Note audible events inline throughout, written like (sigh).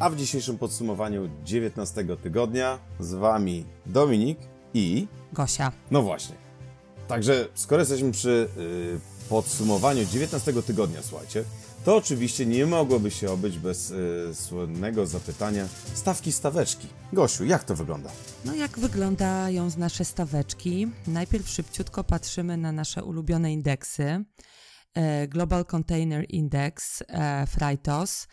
a w dzisiejszym podsumowaniu 19 tygodnia z Wami Dominik i Gosia. No właśnie. Także skoro jesteśmy przy yy, podsumowaniu 19 tygodnia, słuchajcie, to oczywiście nie mogłoby się obyć bez yy, słynnego zapytania stawki staweczki. Gosiu, jak to wygląda? No jak wyglądają nasze staweczki? Najpierw szybciutko patrzymy na nasze ulubione indeksy. E, Global Container Index, e, Freightos.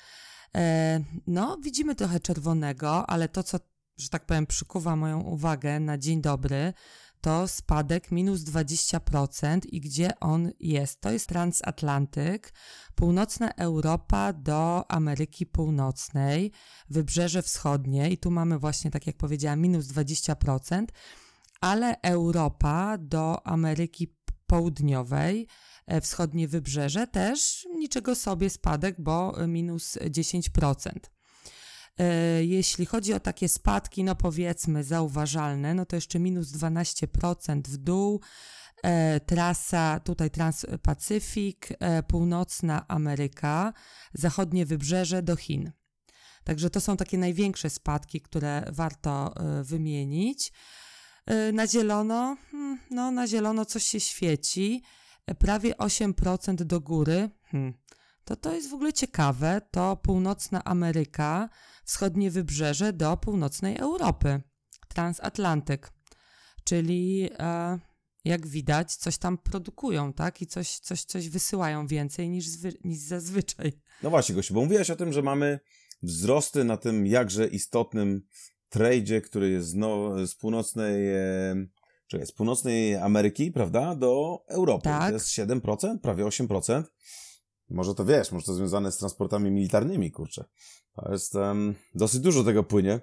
E, no, widzimy trochę czerwonego, ale to, co, że tak powiem, przykuwa moją uwagę na dzień dobry, to spadek minus 20% i gdzie on jest? To jest transatlantyk, północna Europa do Ameryki Północnej, wybrzeże wschodnie i tu mamy właśnie, tak jak powiedziałam, minus 20%, ale Europa do Ameryki Południowej, wschodnie wybrzeże też niczego sobie spadek, bo minus 10%. E, jeśli chodzi o takie spadki, no powiedzmy zauważalne, no to jeszcze minus 12% w dół. E, trasa tutaj Transpacyfik, e, północna Ameryka, zachodnie wybrzeże do Chin. Także to są takie największe spadki, które warto wymienić. Na zielono, hmm, no na zielono coś się świeci, prawie 8% do góry. Hmm. To to jest w ogóle ciekawe, to północna Ameryka, wschodnie wybrzeże do północnej Europy, transatlantyk, czyli e, jak widać coś tam produkują, tak, i coś, coś, coś wysyłają więcej niż, zwy, niż zazwyczaj. No właśnie, Gosiu, bo mówiłaś o tym, że mamy wzrosty na tym jakże istotnym tradzie, który jest z północnej... E, czekaj, z północnej Ameryki, prawda, do Europy. Tak. To jest 7%, prawie 8%. Może to wiesz, może to związane z transportami militarnymi, kurczę. To jest um, dosyć dużo tego płynie,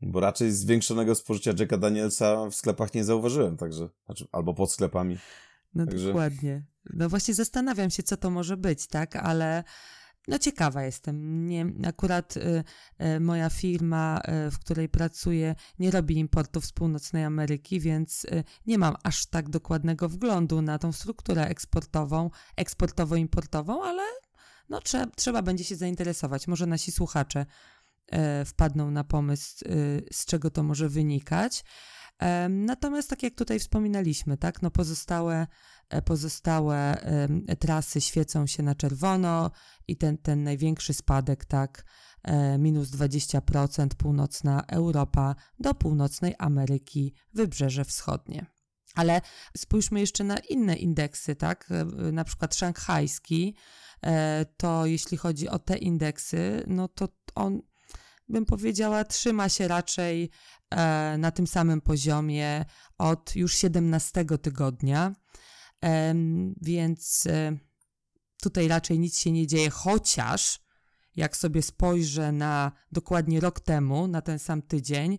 bo raczej zwiększonego spożycia Jacka Danielsa w sklepach nie zauważyłem, także, znaczy, albo pod sklepami. No także... dokładnie. No właśnie zastanawiam się, co to może być, tak, ale no ciekawa jestem. Nie, akurat y, y, moja firma, y, w której pracuję, nie robi importów z północnej Ameryki, więc y, nie mam aż tak dokładnego wglądu na tą strukturę eksportową, eksportowo-importową, ale no, trzeba, będzie się zainteresować. Może nasi słuchacze wpadną na pomysł, y, z czego to może wynikać. Natomiast tak jak tutaj wspominaliśmy, tak, no pozostałe, e, pozostałe trasy świecą się na czerwono i ten, ten największy spadek, tak, e, minus 20% północna Europa do północnej Ameryki, wybrzeże wschodnie. Ale spójrzmy jeszcze na inne indeksy, tak, e, na przykład szanghajski, to jeśli chodzi o te indeksy, no to on bym powiedziała, trzyma się raczej e, na tym samym poziomie od już 17 tygodnia, więc e, tutaj raczej nic się nie dzieje, chociaż jak sobie spojrzę na dokładnie rok temu, na ten sam tydzień,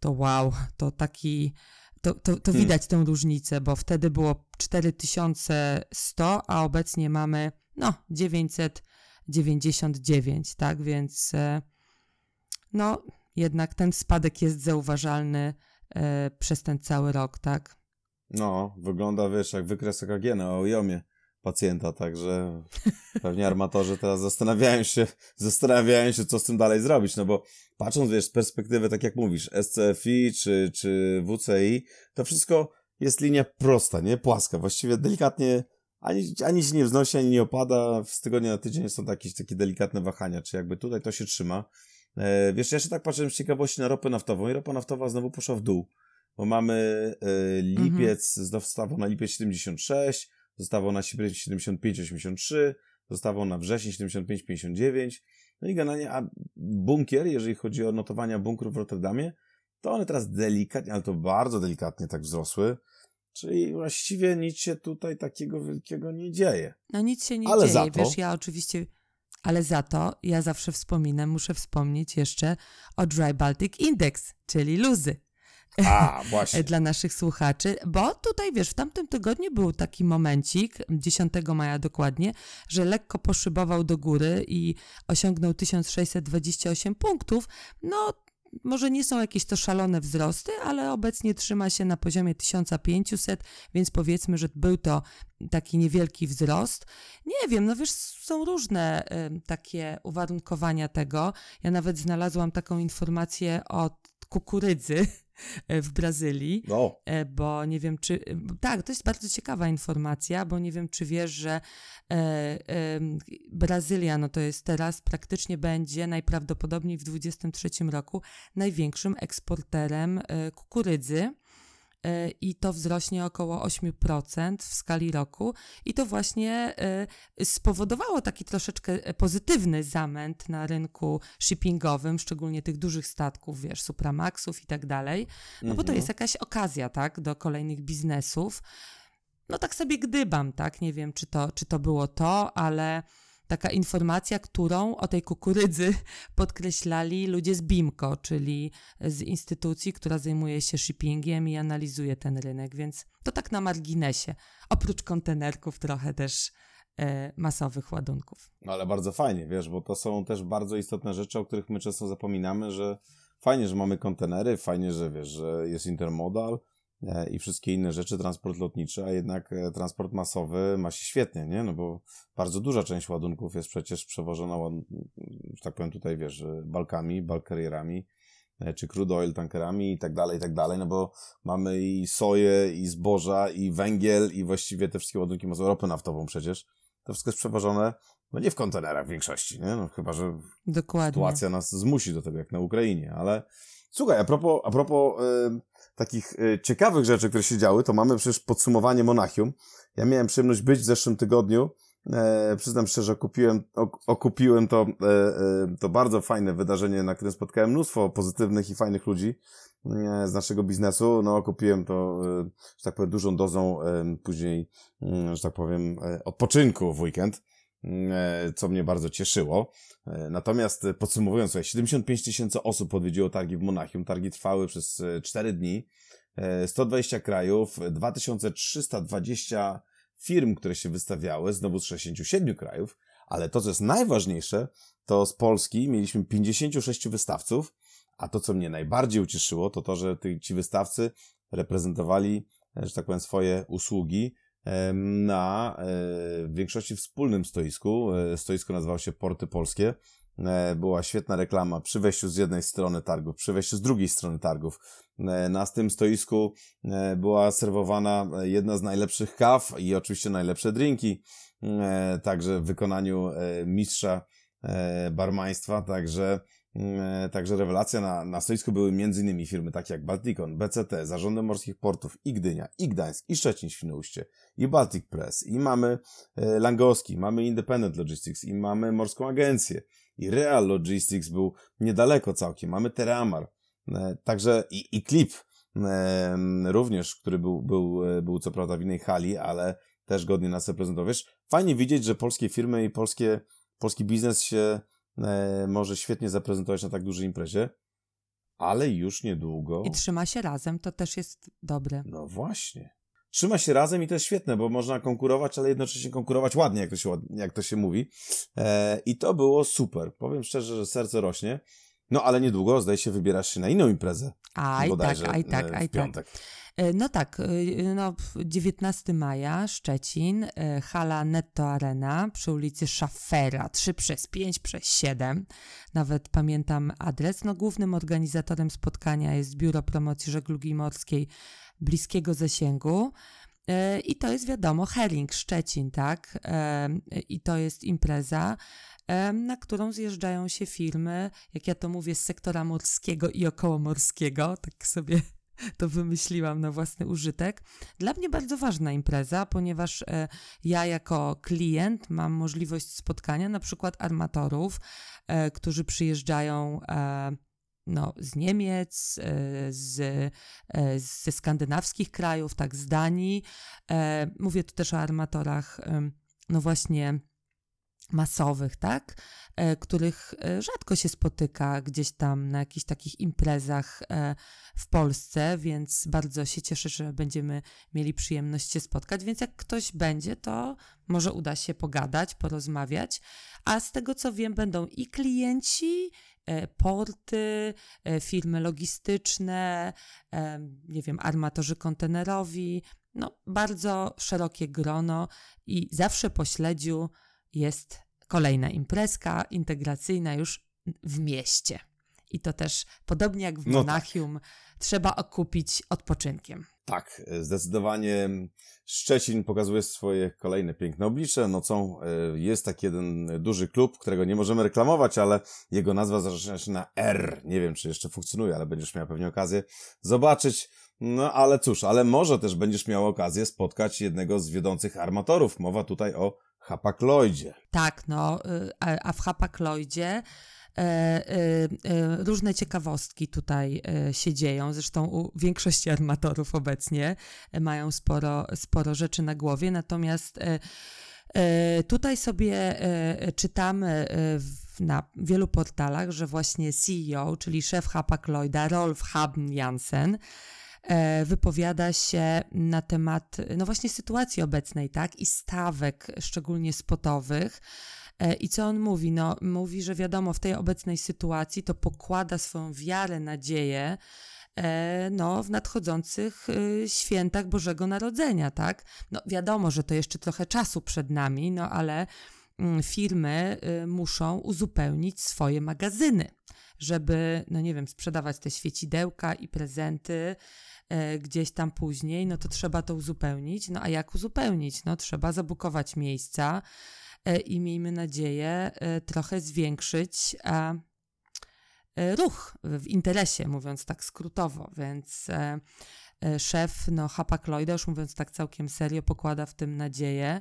to wow, to taki, to, to, to hmm. widać tę różnicę, bo wtedy było 4100, a obecnie mamy no 999, tak, więc e, no jednak ten spadek jest zauważalny e, przez ten cały rok, tak? No, wygląda, wiesz, jak wykres EKG na ojomie pacjenta, także (laughs) pewnie armatorzy teraz zastanawiają się, zastanawiają się, co z tym dalej zrobić, no bo patrząc, wiesz, z perspektywy, tak jak mówisz, SCFI czy, czy WCI, to wszystko jest linia prosta, nie? Płaska, właściwie delikatnie ani, ani się nie wznosi, ani nie opada, z tygodnia na tydzień są jakieś takie delikatne wahania, czy jakby tutaj to się trzyma. E, wiesz, ja się tak patrzę z ciekawości na ropę naftową i ropa naftowa znowu poszła w dół, bo mamy e, lipiec, mhm. zostało na lipiec 76, zostało na sierpień 75-83, zostało na wrzesień 75-59, no i generalnie, a bunkier, jeżeli chodzi o notowania bunkrów w Rotterdamie, to one teraz delikatnie, ale to bardzo delikatnie tak wzrosły, Czyli właściwie nic się tutaj takiego wielkiego nie dzieje. No nic się nie ale dzieje. To... Wiesz, ja oczywiście ale za to ja zawsze wspominam, muszę wspomnieć jeszcze o Dry Baltic Index, czyli luzy. A, (laughs) właśnie. Dla naszych słuchaczy, bo tutaj wiesz, w tamtym tygodniu był taki momencik, 10 maja dokładnie, że lekko poszybował do góry i osiągnął 1628 punktów. No, może nie są jakieś to szalone wzrosty, ale obecnie trzyma się na poziomie 1500, więc powiedzmy, że był to taki niewielki wzrost. Nie wiem, no wiesz, są różne y, takie uwarunkowania tego. Ja nawet znalazłam taką informację od kukurydzy w Brazylii, no. bo nie wiem, czy. Tak, to jest bardzo ciekawa informacja, bo nie wiem, czy wiesz, że e, e, Brazylia, no to jest teraz praktycznie będzie najprawdopodobniej w 2023 roku największym eksporterem e, kukurydzy. E, i to wzrośnie około 8% w skali roku. I to właśnie e, spowodowało taki troszeczkę pozytywny zamęt na rynku shippingowym, szczególnie tych dużych statków, wiesz, Supramaxów i tak dalej. No bo to Mhm. jest jakaś okazja, tak, do kolejnych biznesów. No tak sobie gdybam, tak, nie wiem, czy to, czy to było to, ale taka informacja, którą o tej kukurydzy (laughs) podkreślali ludzie z BIMCO, czyli z instytucji, która zajmuje się shippingiem i analizuje ten rynek, więc to tak na marginesie. Oprócz kontenerków trochę też e, masowych ładunków. No ale bardzo fajnie, wiesz, bo to są też bardzo istotne rzeczy, o których my często zapominamy, że fajnie, że mamy kontenery, fajnie, że wiesz, że jest intermodal i wszystkie inne rzeczy, transport lotniczy, a jednak e, transport masowy ma się świetnie, nie? No bo bardzo duża część ładunków jest przecież przewożona, że tak powiem tutaj, wiesz, e, balkami, e, czy crude oil tankerami i tak dalej, i tak dalej, no bo mamy i soję, i zboża, i węgiel, i właściwie te wszystkie ładunki mają ropę naftową przecież. To wszystko jest przewożone, no nie w kontenerach w większości, nie? No chyba, że Dokładnie. sytuacja nas zmusi do tego, jak na Ukrainie, ale słuchaj, a propos, a propos y, takich y, ciekawych rzeczy, które się działy, to mamy przecież podsumowanie Monachium. Ja miałem przyjemność być w zeszłym tygodniu. E, przyznam szczerze, kupiłem, ok, okupiłem to, e, e, to bardzo fajne wydarzenie, na którym spotkałem mnóstwo pozytywnych i fajnych ludzi e, z naszego biznesu. No, kupiłem to, e, że tak powiem, dużą dozą e, później, mm, że tak powiem, odpoczynku w weekend, co mnie bardzo cieszyło. E, Natomiast e, podsumowując, słuchaj, 75 tysięcy osób odwiedziło targi w Monachium. Targi trwały przez e, 4 dni. E, 120 krajów, 2320 firm, które się wystawiały, znowu z 67 krajów, ale to, co jest najważniejsze, to z Polski mieliśmy 56 wystawców, a to, co mnie najbardziej ucieszyło, to to, że ci wystawcy reprezentowali, e, że tak powiem, swoje usługi na e, w większości wspólnym stoisku. E, Stoisko nazywało się Porty Polskie. E, Była świetna reklama przy wejściu z jednej strony targów, przy wejściu z drugiej strony targów. Na tym stoisku była serwowana jedna z najlepszych kaw i oczywiście najlepsze drinki. Także w wykonaniu mistrza barmaństwa, także Także rewelacja na, na stoisku były m.in. firmy takie jak Balticon, BCT, Zarządy Morskich Portów, i Gdynia, i Gdańsk, i Szczecin Świnoujście, i Baltic Press, i mamy e, Langowski, mamy Independent Logistics, i mamy Morską Agencję, i Real Logistics był niedaleko całkiem, mamy Teramar, e, także i, i Clip e, również, który był, był, e, był co prawda w innej hali, ale też godnie nas reprezentował. Wiesz, fajnie widzieć, że polskie firmy i polskie, polski biznes się e, może świetnie zaprezentować na tak dużej imprezie, ale już niedługo. I trzyma się razem, to też jest dobre. No właśnie. Trzyma się razem i to jest świetne, bo można konkurować, ale jednocześnie konkurować ładnie, jak to się, jak to się mówi. E, I to było super. Powiem szczerze, że serce rośnie. No ale niedługo, zdaje się, wybierasz się na inną imprezę. Aj tak, aj tak, e, aj tak. E, No tak, e, no, w 19 maja, Szczecin, e, hala Netto Arena przy ulicy Schaffera, 3 przez 5 przez 7. Nawet pamiętam adres. No, głównym organizatorem spotkania jest Biuro Promocji Żeglugi Morskiej bliskiego zasięgu. E, I to jest wiadomo, Hering, Szczecin, tak? E, I to jest impreza, e, na którą zjeżdżają się firmy, jak ja to mówię, z sektora morskiego i okołomorskiego. Tak sobie (laughs) to wymyśliłam na własny użytek. Dla mnie bardzo ważna impreza, ponieważ e, ja jako klient mam możliwość spotkania na przykład armatorów, e, którzy przyjeżdżają e, no, z Niemiec, z, ze skandynawskich krajów, tak, z Danii. Mówię tu też o armatorach, no właśnie masowych, tak? E, których e, rzadko się spotyka gdzieś tam na jakichś takich imprezach e, w Polsce, więc bardzo się cieszę, że będziemy mieli przyjemność się spotkać. Więc jak ktoś będzie, to może uda się pogadać, porozmawiać. A z tego co wiem, będą i klienci, porty, firmy logistyczne, nie wiem, armatorzy kontenerowi. No, bardzo szerokie grono i zawsze po śledziu jest kolejna imprezka integracyjna już w mieście. I to też, podobnie jak w no Monachium, tak. trzeba okupić odpoczynkiem. Tak, zdecydowanie Szczecin pokazuje swoje kolejne piękne oblicze. Nocą e, jest taki jeden duży klub, którego nie możemy reklamować, ale jego nazwa zaczyna się na R. Nie wiem, czy jeszcze funkcjonuje, ale będziesz miał pewnie okazję zobaczyć. No ale cóż, ale może też będziesz miał okazję spotkać jednego z wiodących armatorów. Mowa tutaj o Hapakloidzie. Tak, no, y, a w Hapakloidzie e, e, e, różne ciekawostki tutaj się dzieją. Zresztą u większości armatorów obecnie mają sporo, sporo rzeczy na głowie, natomiast Tutaj sobie czytamy na wielu portalach, że właśnie CEO, czyli szef Hapakloida, Rolf Habn Jansen, E, wypowiada się na temat, no właśnie sytuacji obecnej, tak, i stawek, szczególnie spotowych. E, I co on mówi? No, mówi, że wiadomo, w tej obecnej sytuacji to pokłada swoją wiarę, nadzieję, e, no, w nadchodzących świętach Bożego Narodzenia, tak? No, wiadomo, że to jeszcze trochę czasu przed nami, no, ale mm, firmy muszą uzupełnić swoje magazyny, żeby, no nie wiem, sprzedawać te świecidełka i prezenty, E, gdzieś tam później, no to trzeba to uzupełnić. No a jak uzupełnić? No trzeba zabukować miejsca e, i miejmy nadzieję e, trochę zwiększyć ruch w interesie, mówiąc tak skrótowo, więc szef no, Hapag-Lloyda, już mówiąc tak całkiem serio, pokłada w tym nadzieję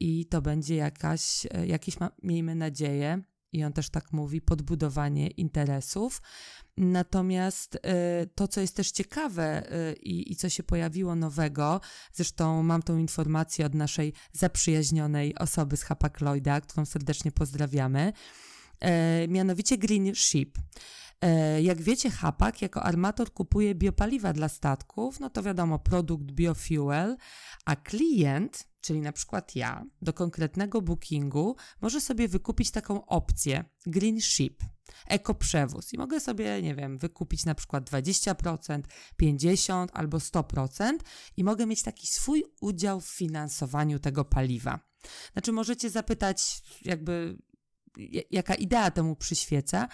i to będzie jakaś, jakieś, miejmy nadzieję, i on też tak mówi, podbudowanie interesów. Natomiast y, to, co jest też ciekawe y, i, i co się pojawiło nowego, zresztą mam tą informację od naszej zaprzyjaźnionej osoby z Hapag-Lloyda, którą serdecznie pozdrawiamy, y, mianowicie Green Ship. Jak wiecie, Hapag jako armator kupuje biopaliwa dla statków, no to wiadomo, produkt biofuel, a klient czyli na przykład ja, do konkretnego bookingu może sobie wykupić taką opcję Green Ship, ekoprzewóz i mogę sobie, nie wiem, wykupić na przykład 20%, 50% albo 100% i mogę mieć taki swój udział w finansowaniu tego paliwa. Znaczy możecie zapytać jakby jaka idea temu przyświeca,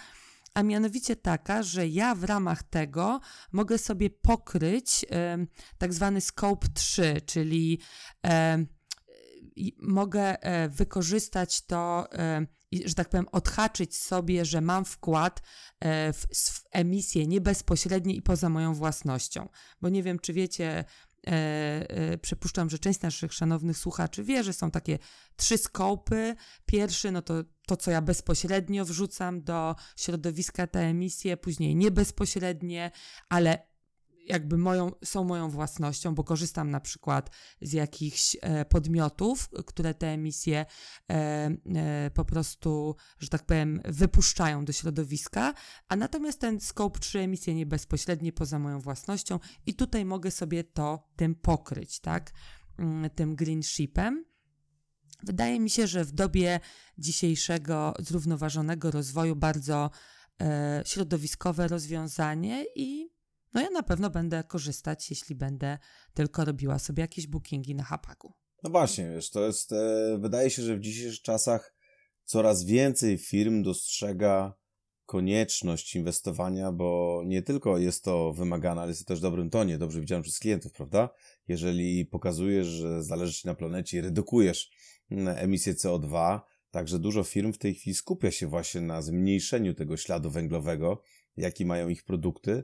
a mianowicie taka, że ja w ramach tego mogę sobie pokryć y, tak zwany scope 3, czyli y, mogę e, wykorzystać to, e, że tak powiem, odhaczyć sobie, że mam wkład e, w, emisję nie bezpośrednie i poza moją własnością. Bo nie wiem, czy wiecie, przypuszczam, że część naszych szanownych słuchaczy wie, że są takie trzy skopy. Pierwszy, no to to, co ja bezpośrednio wrzucam do środowiska, te emisje, później nie bezpośrednie, ale jakby moją, są moją własnością, bo korzystam na przykład z jakichś e, podmiotów, które te emisje e, e, po prostu, że tak powiem, wypuszczają do środowiska, a natomiast ten scope 3 emisje nie bezpośrednie poza moją własnością i tutaj mogę sobie to tym pokryć, tak, mm, tym green shipem. Wydaje mi się, że w dobie dzisiejszego zrównoważonego rozwoju bardzo środowiskowe rozwiązanie i no ja na pewno będę korzystać, jeśli będę tylko robiła sobie jakieś bookingi na Hapaku. No właśnie, wiesz, to jest, e, wydaje się, że w dzisiejszych czasach coraz więcej firm dostrzega konieczność inwestowania, bo nie tylko jest to wymagane, ale jest to też w dobrym tonie, dobrze widziałem przez klientów, prawda? Jeżeli pokazujesz, że zależy Ci na planecie i redukujesz mm, emisję CO2, także dużo firm w tej chwili skupia się właśnie na zmniejszeniu tego śladu węglowego, jaki mają ich produkty,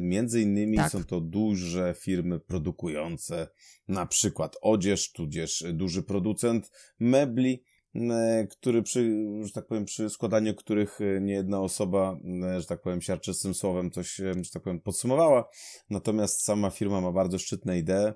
między innymi tak. są to duże firmy produkujące na przykład odzież, tudzież duży producent mebli, e, który przy, że tak powiem, przy składaniu których nie jedna osoba, e, że tak powiem, siarczystym słowem coś, że tak powiem, podsumowała. Natomiast sama firma ma bardzo szczytne idee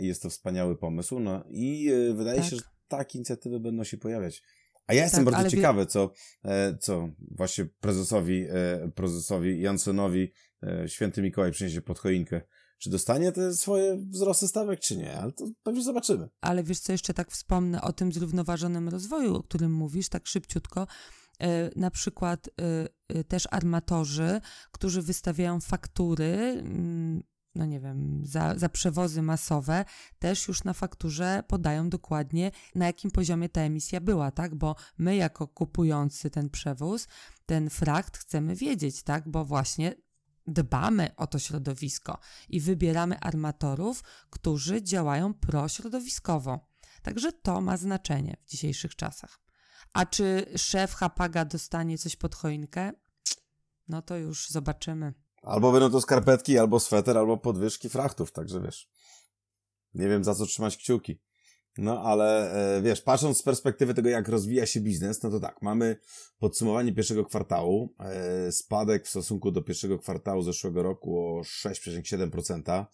i jest to wspaniały pomysł. No i wydaje tak. się, że takie inicjatywy będą się pojawiać. A ja jestem tak, bardzo ciekawy, wie... co, e, co właśnie prezesowi, e, prezesowi Jansonowi e, święty Mikołaj przyniesie pod choinkę. Czy dostanie te swoje wzrosty stawek, czy nie, ale to pewnie zobaczymy. Ale wiesz co, jeszcze tak wspomnę o tym zrównoważonym rozwoju, o którym mówisz, tak szybciutko. Na przykład też armatorzy, którzy wystawiają faktury mm, no nie wiem, za, za przewozy masowe, też już na fakturze podają dokładnie, na jakim poziomie ta emisja była, tak? Bo my, jako kupujący ten przewóz, ten frakt, chcemy wiedzieć, tak? Bo właśnie dbamy o to środowisko i wybieramy armatorów, którzy działają prośrodowiskowo. Także to ma znaczenie w dzisiejszych czasach. A czy szef Hapaga dostanie coś pod choinkę? No to już zobaczymy. Albo będą to skarpetki, albo sweter, albo podwyżki frachtów, także wiesz. Nie wiem za co trzymać kciuki. No ale e, wiesz, patrząc z perspektywy tego, jak rozwija się biznes, no to tak, mamy podsumowanie pierwszego kwartału, e, spadek w stosunku do pierwszego kwartału zeszłego roku o 6,7%.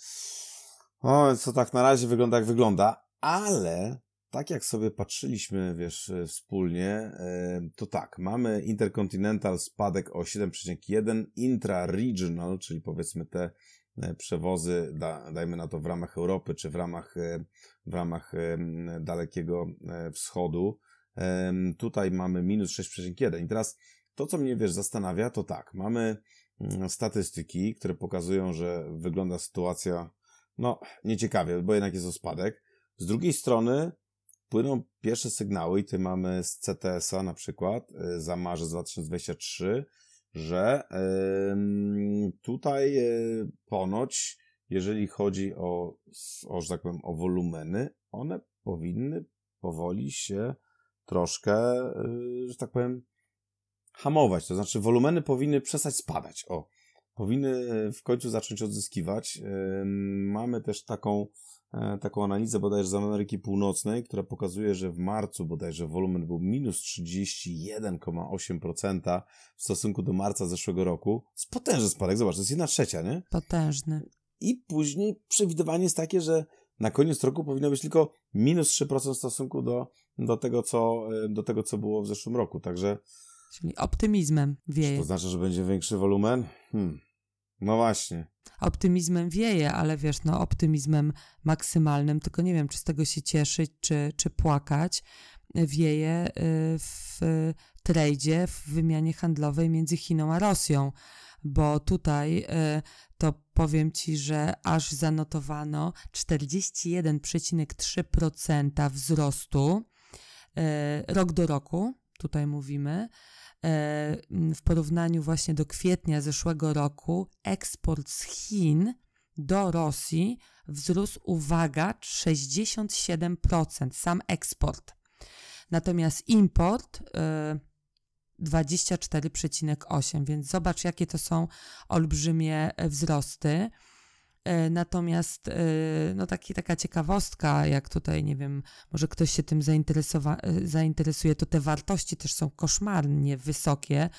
O, co tak na razie wygląda jak wygląda, ale tak jak sobie patrzyliśmy, wiesz, e, wspólnie, e, to tak, mamy Intercontinental spadek o 7,1, Intra-Regional, czyli powiedzmy te e, przewozy, da, dajmy na to w ramach Europy, czy w ramach, w ramach Dalekiego Wschodu, tutaj mamy minus 6,1. I teraz to, co mnie, wiesz, zastanawia, to tak, mamy mm, statystyki, które pokazują, że wygląda sytuacja, no, nieciekawie, bo jednak jest o spadek. Z drugiej strony, płyną pierwsze sygnały i ty mamy z CTS-a na przykład y, za marzec 2023, że tutaj y, ponoć, jeżeli chodzi o, o, że tak powiem, o wolumeny, one powinny powoli się troszkę, y, że tak powiem, hamować. To znaczy, wolumeny powinny przestać spadać. O, powinny w końcu zacząć odzyskiwać. Mamy też taką taką analizę bodajże z Ameryki Północnej, która pokazuje, że w marcu bodajże wolumen był minus 31,8% w stosunku do marca zeszłego roku. To potężny spadek, zobacz, to jest jedna trzecia, nie? Potężny. I później przewidywanie jest takie, że na koniec roku powinno być tylko minus 3% w stosunku do, do, tego, co, e, do tego, co było w zeszłym roku, także... Czyli optymizmem wieje. Czy to znaczy, że będzie większy wolumen? Hmm. No właśnie. Optymizmem wieje, ale wiesz, no optymizmem maksymalnym, tylko nie wiem, czy z tego się cieszyć, czy, czy płakać. Wieje y, w tradzie, w wymianie handlowej między Chiną a Rosją, bo tutaj y, to powiem Ci, że aż zanotowano 41,3% wzrostu y, rok do roku, tutaj mówimy, w porównaniu właśnie do kwietnia zeszłego roku eksport z Chin do Rosji wzrósł, uwaga, 67%, sam eksport. Natomiast import 24,8%, e, więc zobacz, jakie to są olbrzymie wzrosty. E, natomiast e, no taki, taka ciekawostka, jak tutaj, nie wiem, może ktoś się tym e, zainteresuje, to te wartości też są koszmarnie wysokie,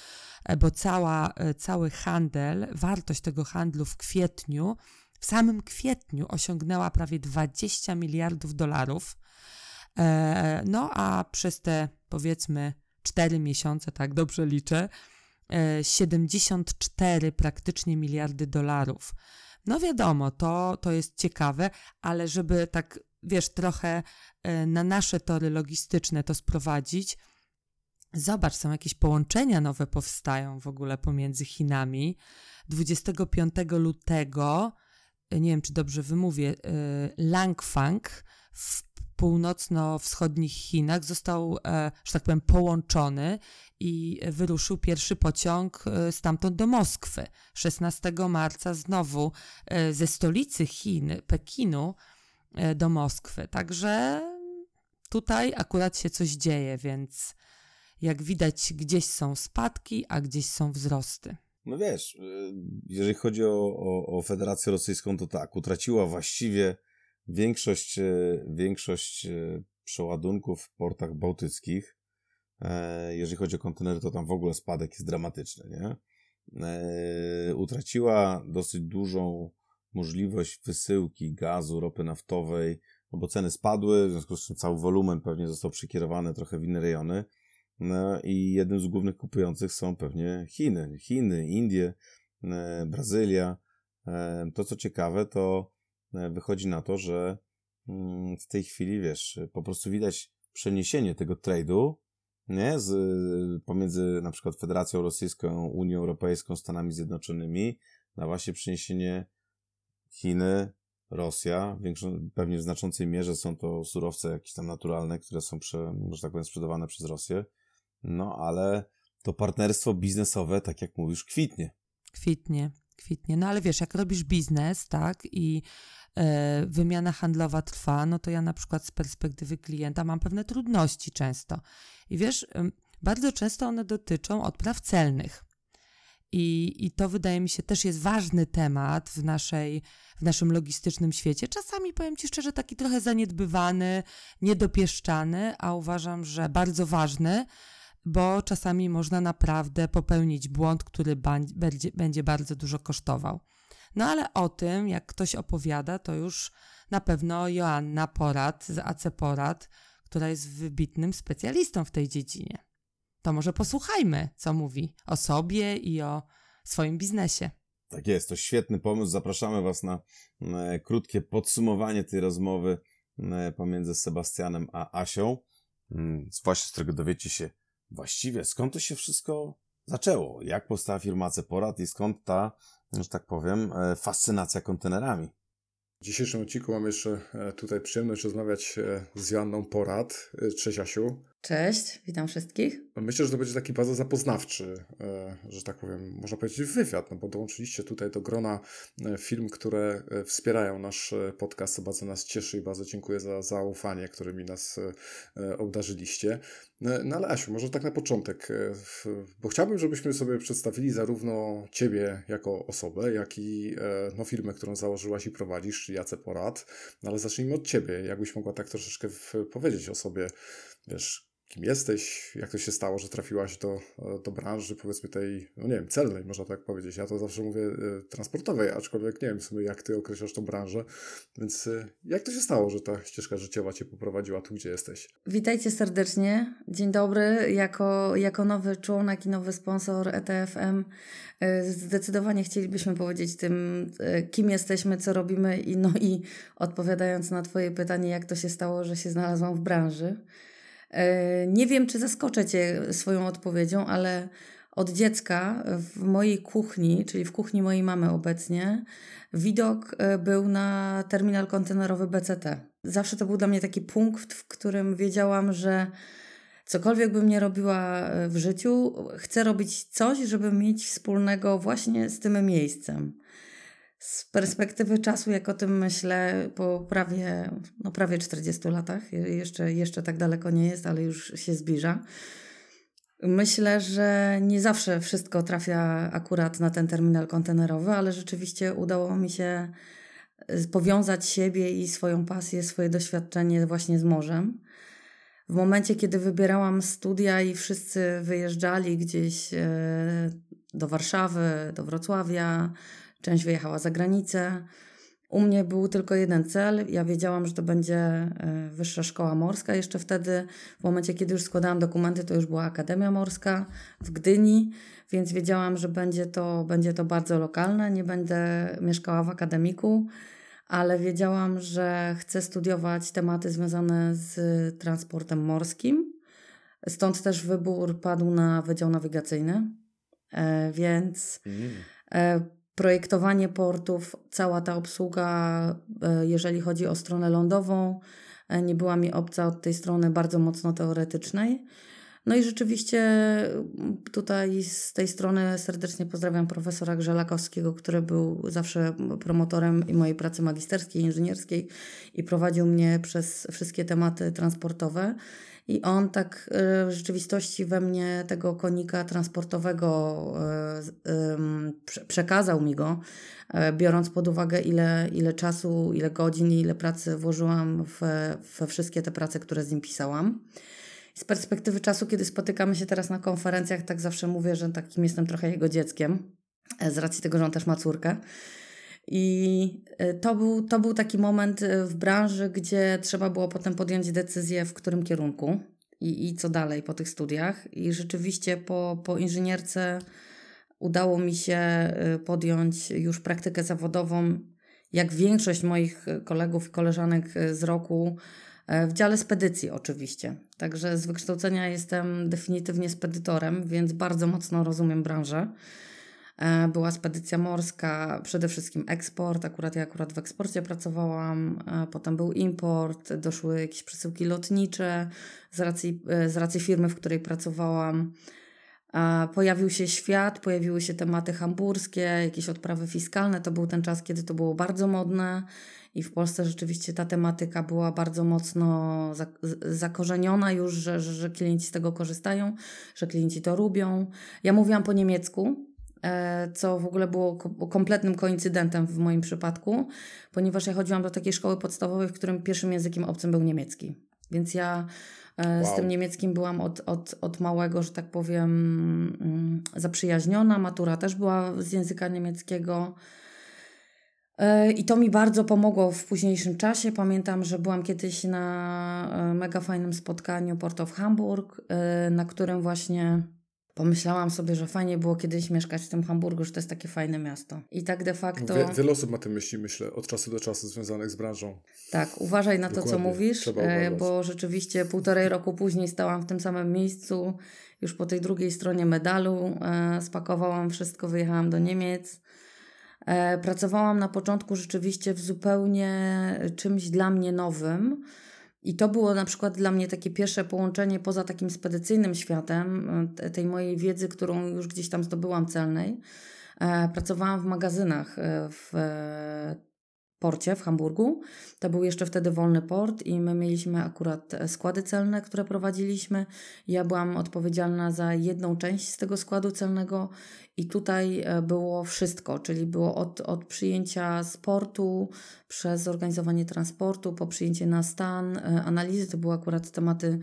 bo cała, cały handel, wartość tego handlu w kwietniu, w samym kwietniu osiągnęła prawie 20 miliardów dolarów. No a przez te powiedzmy 4 miesiące, tak dobrze liczę, 74 praktycznie miliardy dolarów. No wiadomo, to, to jest ciekawe, ale żeby tak, wiesz, trochę e, na nasze tory logistyczne to sprowadzić, zobacz, są jakieś połączenia nowe powstają w ogóle pomiędzy Chinami. 25 lutego, e, nie wiem czy dobrze wymówię, e, Langfang w północno-wschodnich Chinach został, e, że tak powiem, połączony i wyruszył pierwszy pociąg e, stamtąd do Moskwy. 16 marca znowu e, ze stolicy Chin, Pekinu, do Moskwy. Także tutaj akurat się coś dzieje, więc jak widać, gdzieś są spadki, a gdzieś są wzrosty. No wiesz, jeżeli chodzi o, o, o Federację Rosyjską, to tak, utraciła właściwie Większość, e, większość e, przeładunków w portach bałtyckich, e, jeżeli chodzi o kontenery, to tam w ogóle spadek jest dramatyczny, nie? Utraciła dosyć dużą możliwość wysyłki gazu, ropy naftowej no bo ceny spadły, w związku z czym cały wolumen pewnie został przekierowany trochę w inne rejony. No i jednym z głównych kupujących są pewnie Chiny. Chiny, Indie, Brazylia. To co ciekawe, to wychodzi na to, że mm, w tej chwili, wiesz, po prostu widać przeniesienie tego trade'u nie? Z, pomiędzy na przykład Federacją Rosyjską, Unią Europejską, Stanami Zjednoczonymi na właśnie przeniesienie Chiny, Rosja, większą, pewnie w znaczącej mierze są to surowce jakieś tam naturalne, które są, prze, że tak powiem, sprzedawane przez Rosję. No, ale to partnerstwo biznesowe, tak jak mówisz, kwitnie. Kwitnie, kwitnie. No ale wiesz, jak robisz biznes, tak, i e, wymiana handlowa trwa, no to ja na przykład z perspektywy klienta mam pewne trudności często. I wiesz, bardzo często one dotyczą odpraw celnych. I, I to wydaje mi się też jest ważny temat w, naszej, w naszym logistycznym świecie. Czasami powiem Ci szczerze, taki trochę zaniedbywany, niedopieszczany, a uważam, że bardzo ważny, bo czasami można naprawdę popełnić błąd, który będzie, bardzo dużo kosztował. No ale o tym, jak ktoś opowiada, to już na pewno Joanna Porat z AC Porat, która jest wybitnym specjalistą w tej dziedzinie. To może posłuchajmy, co mówi o sobie i o swoim biznesie. Tak jest, to świetny pomysł. Zapraszamy Was na, na krótkie podsumowanie tej rozmowy na, pomiędzy Sebastianem a Asią, mm, właśnie z którego dowiecie się właściwie skąd to się wszystko zaczęło, jak powstała firma Ceporat i skąd ta, że tak powiem, e, fascynacja kontenerami. W dzisiejszym odcinku mam jeszcze e, tutaj przyjemność rozmawiać e, z Joanną Porad. Cześć Asiu. Cześć, witam wszystkich. Myślę, że to będzie taki bardzo zapoznawczy, e, że tak powiem, można powiedzieć wywiad, no bo dołączyliście tutaj do grona e, film, które e, wspierają nasz podcast, bardzo nas cieszy i bardzo dziękuję za zaufanie, którymi nas obdarzyliście. No ale Asiu, może tak na początek, bo chciałbym, żebyśmy sobie przedstawili zarówno Ciebie jako osobę, jak i no, firmę, którą założyłaś i prowadzisz, Jace Porad, no ale zacznijmy od Ciebie. Jakbyś mogła tak troszeczkę powiedzieć o sobie, wiesz, kim jesteś, jak to się stało, że trafiłaś do, do branży, powiedzmy tej, no nie wiem, celnej, można tak powiedzieć. Ja to zawsze mówię y, transportowej, aczkolwiek nie wiem w sumie, jak ty określasz tą branżę. Więc y, jak to się stało, że ta ścieżka życiowa cię poprowadziła tu, gdzie jesteś? Witajcie serdecznie. Dzień dobry. Jako, jako nowy członek i nowy sponsor ETFM y, zdecydowanie chcielibyśmy powiedzieć tym, kim jesteśmy, co robimy i no i odpowiadając na twoje pytanie, jak to się stało, że się znalazłam w branży. E, nie wiem, czy zaskoczę Cię swoją odpowiedzią, ale od dziecka w mojej kuchni, czyli w kuchni mojej mamy obecnie, widok e, był na terminal kontenerowy BCT. Zawsze to był dla mnie taki punkt, w którym wiedziałam, że cokolwiek bym nie robiła e, w życiu, chcę robić coś, żeby mieć wspólnego właśnie z tym miejscem z perspektywy czasu, jak o tym myślę, po prawie, no prawie 40 latach, jeszcze, jeszcze tak daleko nie jest, ale już się zbliża. Myślę, że nie zawsze wszystko trafia akurat na ten terminal kontenerowy, ale rzeczywiście udało mi się powiązać siebie i swoją pasję, swoje doświadczenie właśnie z morzem. W momencie, kiedy wybierałam studia i wszyscy wyjeżdżali gdzieś e, do Warszawy, do Wrocławia, część wyjechała za granicę. U mnie był tylko jeden cel. Ja wiedziałam, że to będzie e, Wyższa Szkoła Morska. Jeszcze wtedy, w momencie, kiedy już składałam dokumenty, to już była Akademia Morska w Gdyni, więc wiedziałam, że będzie to, będzie to bardzo lokalne. Nie będę mieszkała w akademiku, ale wiedziałam, że chcę studiować tematy związane z transportem morskim. Stąd też wybór padł na Wydział Nawigacyjny. E, więc. Mm. Projektowanie portów, cała ta obsługa, e, jeżeli chodzi o stronę lądową, e, nie była mi obca od tej strony bardzo mocno teoretycznej. No i rzeczywiście tutaj z tej strony serdecznie pozdrawiam profesora Grzelakowskiego, który był zawsze promotorem mojej pracy magisterskiej, inżynierskiej i prowadził mnie przez wszystkie tematy transportowe. I on tak e, w rzeczywistości we mnie tego konika transportowego e, przekazał mi go, e, biorąc pod uwagę, ile, ile czasu, ile godzin ile pracy włożyłam w, we wszystkie te prace, które z nim pisałam. Z perspektywy czasu, kiedy spotykamy się teraz na konferencjach, tak zawsze mówię, że takim jestem trochę jego dzieckiem, z racji tego, że on też ma córkę. I to był, to był taki moment w branży, gdzie trzeba było potem podjąć decyzję, w którym kierunku i, i co dalej po tych studiach. I rzeczywiście po, po inżynierce udało mi się podjąć już praktykę zawodową, jak większość moich kolegów i koleżanek z roku E, w dziale spedycji oczywiście. Także z wykształcenia jestem definitywnie spedytorem, więc bardzo mocno rozumiem branżę. E, była spedycja morska, przede wszystkim eksport. Akurat ja akurat w eksporcie pracowałam. E, potem był import, doszły jakieś przesyłki lotnicze z racji, z racji firmy, w której pracowałam. Pojawił się świat, pojawiły się tematy hamburskie, jakieś odprawy fiskalne. To był ten czas, kiedy to było bardzo modne i w Polsce rzeczywiście ta tematyka była bardzo mocno zakorzeniona już, że, że, klienci z tego korzystają, że klienci to lubią. Ja mówiłam po niemiecku, e, co w ogóle było kompletnym koincydentem w moim przypadku, ponieważ ja chodziłam do takiej szkoły podstawowej, w którym pierwszym językiem obcym był niemiecki. Więc ja e, wow. z tym niemieckim byłam od, od, od małego, że tak powiem, mm, zaprzyjaźniona. Matura też była z języka niemieckiego. E, I to mi bardzo pomogło w późniejszym czasie. Pamiętam, że byłam kiedyś na e, mega fajnym spotkaniu Port of Hamburg, e, na którym właśnie pomyślałam sobie, że fajnie było kiedyś mieszkać w tym Hamburgu, że to jest takie fajne miasto. I tak de facto... Wie, wiele osób ma te myśli, myślę, od czasu do czasu związanych z branżą. Tak, uważaj na Dokładnie. to, co mówisz, bo rzeczywiście półtorej roku później stałam w tym samym miejscu, już po tej drugiej stronie medalu, spakowałam wszystko, wyjechałam do Niemiec E, pracowałam na początku rzeczywiście w zupełnie czymś dla mnie nowym. I to było na przykład dla mnie takie pierwsze połączenie poza takim spedycyjnym światem, e, tej mojej wiedzy, którą już gdzieś tam zdobyłam celnej. E, pracowałam w magazynach w porcie w Hamburgu. To był jeszcze wtedy wolny port i my mieliśmy akurat składy celne, które prowadziliśmy. Ja byłam odpowiedzialna za jedną część z tego składu celnego i tutaj e, było wszystko, czyli było od, od przyjęcia sportu, przez zorganizowanie transportu, po przyjęcie na stan, e, analizy, to były akurat tematy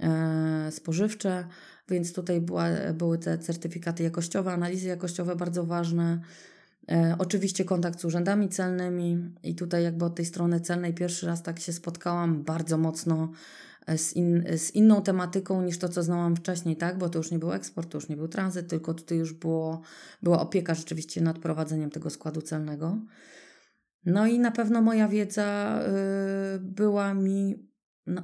e, spożywcze, więc tutaj była, były te certyfikaty jakościowe, analizy jakościowe bardzo ważne. E, oczywiście kontakt z urzędami celnymi i tutaj jakby od tej strony celnej pierwszy raz tak się spotkałam bardzo mocno e, z, in, z inną tematyką niż to, co znałam wcześniej, tak? Bo to już nie był eksport, to już nie był tranzyt, tylko tutaj już było, była opieka rzeczywiście nad prowadzeniem tego składu celnego. No i na pewno moja wiedza y, była mi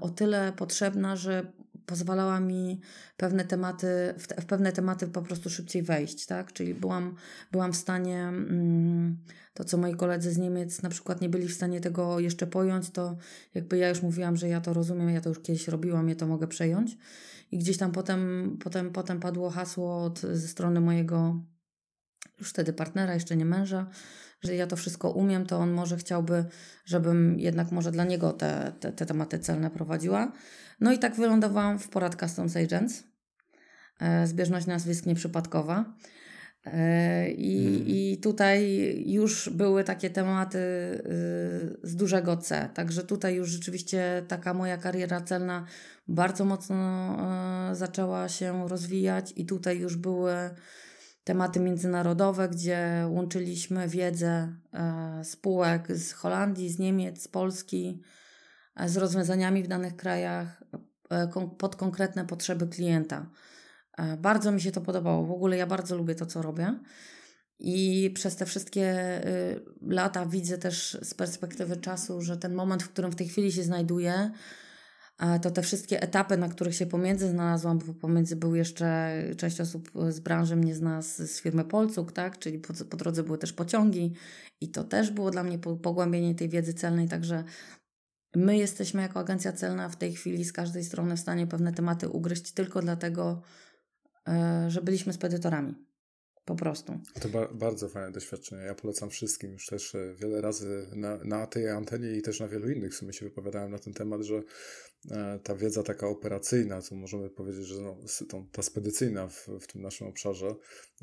o tyle potrzebna, że pozwalała mi pewne tematy, w, te, w, pewne tematy po prostu szybciej wejść, tak? Czyli byłam, byłam w stanie, mm, to co moi koledzy z Niemiec na przykład nie byli w stanie tego jeszcze pojąć, to jakby ja już mówiłam, że ja to rozumiem, ja to już kiedyś robiłam, ja to mogę przejąć. I gdzieś tam potem, potem, potem padło hasło od, ze strony mojego już wtedy partnera, jeszcze nie męża, że ja to wszystko umiem, to on może chciałby, żebym jednak może dla niego te, te, te tematy celne prowadziła. No i tak wylądowałam w Porad Customs Agents. E, zbieżność nazwisk nieprzypadkowa. E, I, hmm. I tutaj już były takie tematy y, z dużego C. Także tutaj już rzeczywiście taka moja kariera celna bardzo mocno e, zaczęła się rozwijać, i tutaj już były tematy międzynarodowe, gdzie łączyliśmy wiedzę spółek z Holandii, z Niemiec, z Polski z rozwiązaniami w danych krajach e, pod konkretne potrzeby klienta. E, bardzo mi się to podobało. W ogóle ja bardzo lubię to, co robię. I przez te wszystkie y, lata widzę też z perspektywy czasu, że ten moment, w którym w tej chwili się znajduję, to te wszystkie etapy, na których się pomiędzy znalazłam, bo pomiędzy był jeszcze część osób z branży mnie zna z, z firmy Polcuk, tak? czyli po, po drodze były też pociągi i to też było dla mnie pogłębienie tej wiedzy celnej, także My jesteśmy jako agencja celna w tej chwili z każdej strony w stanie pewne tematy ugryźć tylko dlatego, e, że byliśmy spedytorami. Po prostu. To ba bardzo fajne doświadczenie. Ja polecam wszystkim. Już też e, wiele razy na, na tej antenie i też na wielu innych w sumie się wypowiadałem na ten temat, że ta wiedza taka operacyjna, co możemy powiedzieć, że no, ta spedycyjna w, w tym naszym obszarze,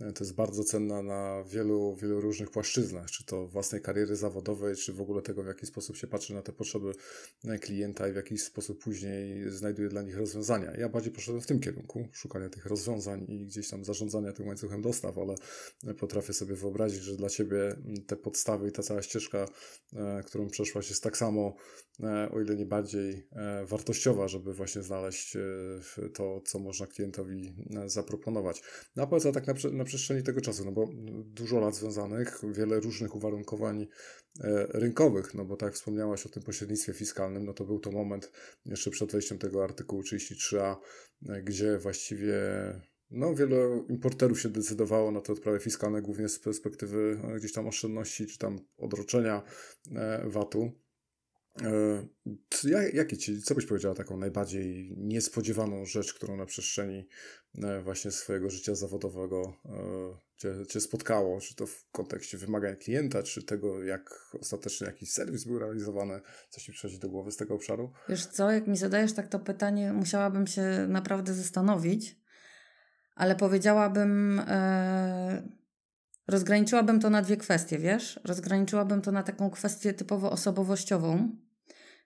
e, to jest bardzo cenna na wielu, wielu różnych płaszczyznach, czy to własnej kariery zawodowej, czy w ogóle tego, w jaki sposób się patrzy na te potrzeby klienta i w jaki sposób później znajduje dla nich rozwiązania. Ja bardziej poszedłem w tym kierunku, szukania tych rozwiązań i gdzieś tam zarządzania tym łańcuchem dostaw, ale potrafię sobie wyobrazić, że dla Ciebie te podstawy i ta cała ścieżka, którą przeszłaś jest tak samo E, o ile nie bardziej e, wartościowa, żeby właśnie znaleźć e, to, co można klientowi zaproponować. No a powiedz tak na, na przestrzeni tego czasu, no bo dużo lat związanych, wiele różnych uwarunkowań rynkowych, no bo tak wspomniałaś o tym pośrednictwie fiskalnym, no to był to moment jeszcze przed wejściem tego artykułu 33a, gdzie właściwie no, wiele importerów się decydowało na te odprawy fiskalne, głównie z perspektywy gdzieś tam oszczędności czy tam odroczenia VAT-u. E, jakie ci, co byś powiedziała taką najbardziej niespodziewaną rzecz, którą na przestrzeni e, właśnie swojego życia zawodowego e, cię, cię spotkało? Czy to w kontekście wymagań klienta, czy tego, jak ostatecznie jakiś serwis był realizowany? Co ci przychodzi do głowy z tego obszaru? Wiesz co, jak mi zadajesz tak to pytanie, musiałabym się naprawdę zastanowić, ale powiedziałabym... E Rozgraniczyłabym to na dwie kwestie, wiesz? Rozgraniczyłabym to na taką kwestię typowo osobowościową,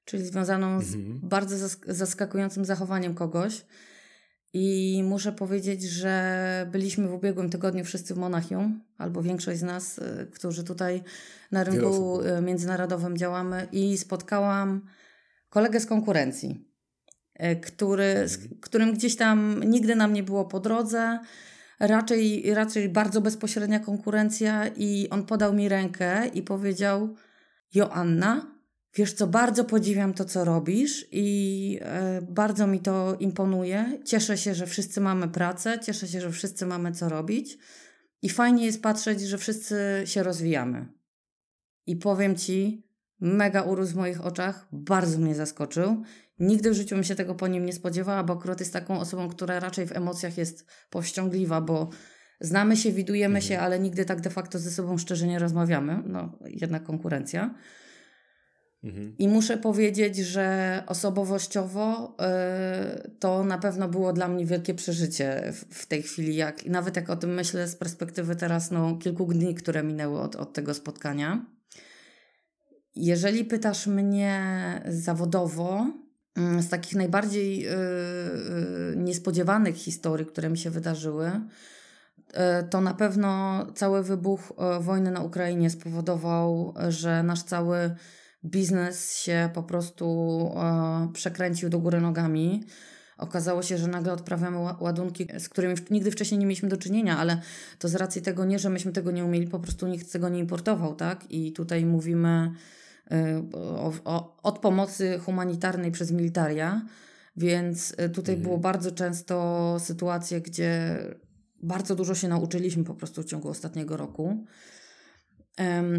czyli związaną z mhm. bardzo zaskakującym zachowaniem kogoś. I muszę powiedzieć, że byliśmy w ubiegłym tygodniu wszyscy w Monachium, albo większość z nas, y, którzy tutaj na rynku y, międzynarodowym działamy, i spotkałam kolegę z konkurencji, y, który, z mhm. którym gdzieś tam nigdy nam nie było po drodze raczej, raczej bardzo bezpośrednia konkurencja i on podał mi rękę i powiedział Joanna, wiesz co, bardzo podziwiam to, co robisz i e, bardzo mi to imponuje. Cieszę się, że wszyscy mamy pracę, cieszę się, że wszyscy mamy co robić i fajnie jest patrzeć, że wszyscy się rozwijamy. I powiem Ci, mega urósł w moich oczach, bardzo mnie zaskoczył Nigdy w życiu bym się tego po nim nie spodziewała, bo akurat jest taką osobą, która raczej w emocjach jest powściągliwa, bo znamy się, widujemy mhm. się, ale nigdy tak de facto ze sobą szczerze nie rozmawiamy. No, jednak konkurencja. Mhm. I muszę powiedzieć, że osobowościowo yy, to na pewno było dla mnie wielkie przeżycie w, w, tej chwili. Jak, nawet jak o tym myślę z perspektywy teraz no, kilku dni, które minęły od, od tego spotkania. Jeżeli pytasz mnie zawodowo, z takich najbardziej yy, yy, niespodziewanych historii, które mi się wydarzyły, yy, to na pewno cały wybuch wojny na Ukrainie spowodował, że nasz cały biznes się po prostu przekręcił do góry nogami. Okazało się, że nagle odprawiamy ładunki, z którymi nigdy wcześniej nie mieliśmy do czynienia, ale to z racji tego nie, że myśmy tego nie umieli, po prostu nikt tego nie importował, tak? I tutaj mówimy Y, o, o, od pomocy humanitarnej przez militaria, więc y, tutaj mhm. było bardzo często sytuacje, gdzie bardzo dużo się nauczyliśmy po prostu w ciągu ostatniego roku.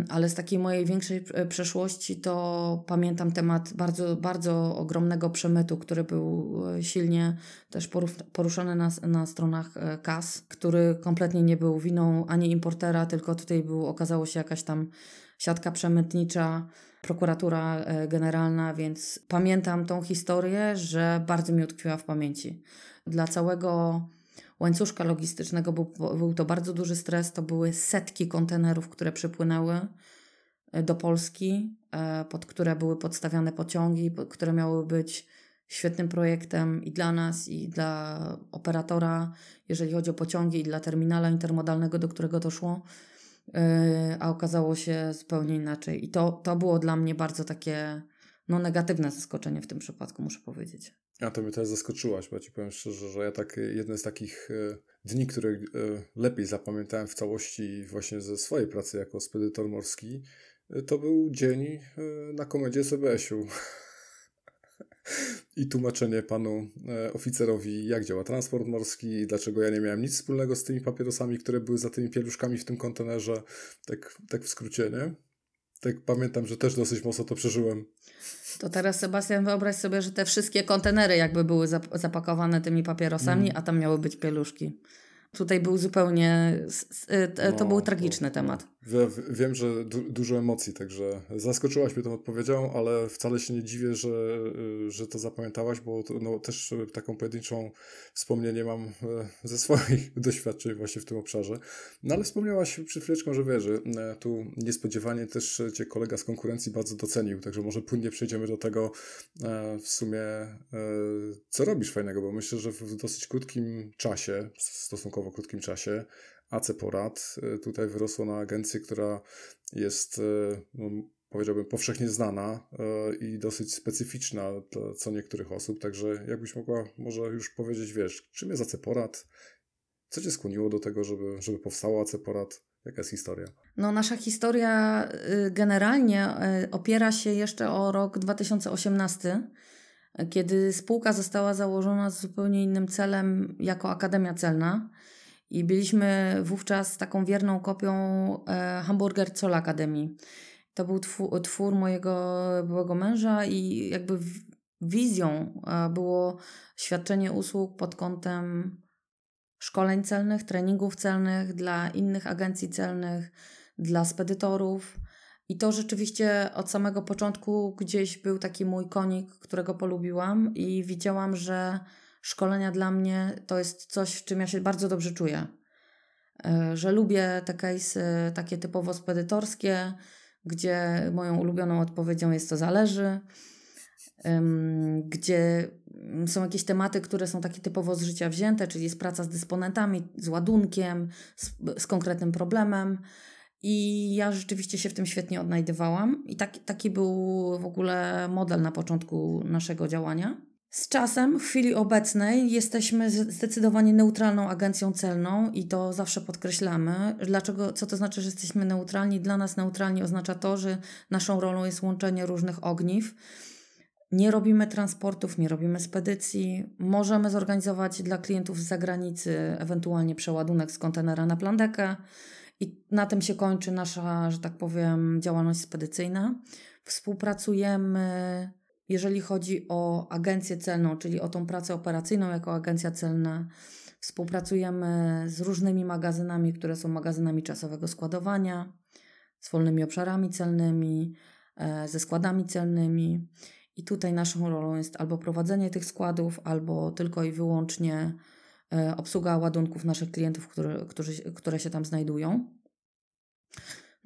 ale z takiej mojej większej y, przeszłości to pamiętam temat bardzo, bardzo ogromnego przemytu, który był silnie też poruszony na, na stronach KAS, który kompletnie nie był winą ani importera, tylko tutaj był, okazało się jakaś tam siatka przemytnicza, prokuratura e, generalna, więc pamiętam tą historię, że bardzo mi utkwiła w pamięci. Dla całego łańcuszka logistycznego był, był to bardzo duży stres. To były setki kontenerów, które przypłynęły e, do Polski, e, pod które były podstawiane pociągi, które miały być świetnym projektem i dla nas, i dla operatora, jeżeli chodzi o pociągi, i dla terminala intermodalnego, do którego doszło. Yy, a okazało się zupełnie inaczej. I to, to było dla mnie bardzo takie no, negatywne zaskoczenie w tym przypadku, muszę powiedzieć. A to mnie też zaskoczyłaś, bo ci powiem szczerze, że ja tak, jeden z takich e, dni, które e, lepiej zapamiętałem w całości właśnie ze swojej pracy jako spedytor morski, to był dzień na komedzie CBS-u. (laughs) i tłumaczenie panu e, oficerowi, jak działa transport morski i dlaczego ja nie miałem nic wspólnego z tymi papierosami, które były za tymi pieluszkami w tym kontenerze. Tak, tak w skrócie, nie? Tak pamiętam, że też dosyć mocno to przeżyłem. To teraz, Sebastian, wyobraź sobie, że te wszystkie kontenery jakby były zapakowane tymi papierosami, mm. a tam miały być pieluszki. Tutaj był zupełnie. E, to no, był tragiczny to, temat. Wiem, że du dużo emocji, także zaskoczyłaś mnie tą odpowiedzią, ale wcale się nie dziwię, że, że to zapamiętałaś, bo to, no, też taką pojedynczą wspomnienie mam e, ze swoich (laughs) doświadczeń właśnie w tym obszarze. No ale wspomniałaś przed chwileczką, że e, tu niespodziewanie też cię kolega z konkurencji bardzo docenił, także może płynnie przejdziemy do tego e, w sumie, co robisz fajnego, bo myślę, że w dosyć krótkim czasie, stosunkowo krótkim czasie, AC Porad y, tutaj wyrosło na agencję, która jest, y, no, powiedziałbym, powszechnie znana y, i dosyć specyficzna dla co niektórych osób. Także jakbyś mogła może już powiedzieć, wiesz, czym jest AC Porad? Co cię skłoniło do tego, żeby, żeby powstało AC Porad? Jaka jest historia? No, nasza historia generalnie opiera się jeszcze o rok 2018, kiedy spółka została założona z zupełnie innym celem jako Akademia Celna. I byliśmy wówczas taką wierną kopią e, Hamburger Zoll Akademii. To był twór, twór mojego byłego męża i jakby wizją e, było świadczenie usług pod kątem szkoleń celnych, treningów celnych dla innych agencji celnych, dla spedytorów. I to rzeczywiście od samego początku gdzieś był taki mój konik, którego polubiłam i widziałam, że szkolenia dla mnie to jest coś, w czym ja się bardzo dobrze czuję. E, że lubię te case takie typowo spedytorskie, gdzie moją ulubioną odpowiedzią jest to zależy, gdzie są jakieś tematy, które są takie typowo z życia wzięte, czyli jest praca z dysponentami, z ładunkiem, z, z konkretnym problemem. I ja rzeczywiście się w tym świetnie odnajdywałam. I taki, taki był w ogóle model na początku naszego działania. Z czasem, w chwili obecnej, jesteśmy zdecydowanie neutralną agencją celną i to zawsze podkreślamy. Dlaczego, co to znaczy, że jesteśmy neutralni? Dla nas neutralni oznacza to, że naszą rolą jest łączenie różnych ogniw. Nie robimy transportów, nie robimy spedycji. Możemy zorganizować dla klientów z zagranicy ewentualnie przeładunek z kontenera na plandekę i na tym się kończy nasza, że tak powiem, działalność spedycyjna. Współpracujemy jeżeli chodzi o agencję celną, czyli o tą pracę operacyjną jako agencja celna, współpracujemy z różnymi magazynami, które są magazynami czasowego składowania, z wolnymi obszarami celnymi, e, ze składami celnymi. I tutaj naszą rolą jest albo prowadzenie tych składów, albo tylko i wyłącznie e, obsługa ładunków naszych klientów, które, którzy, które się tam znajdują.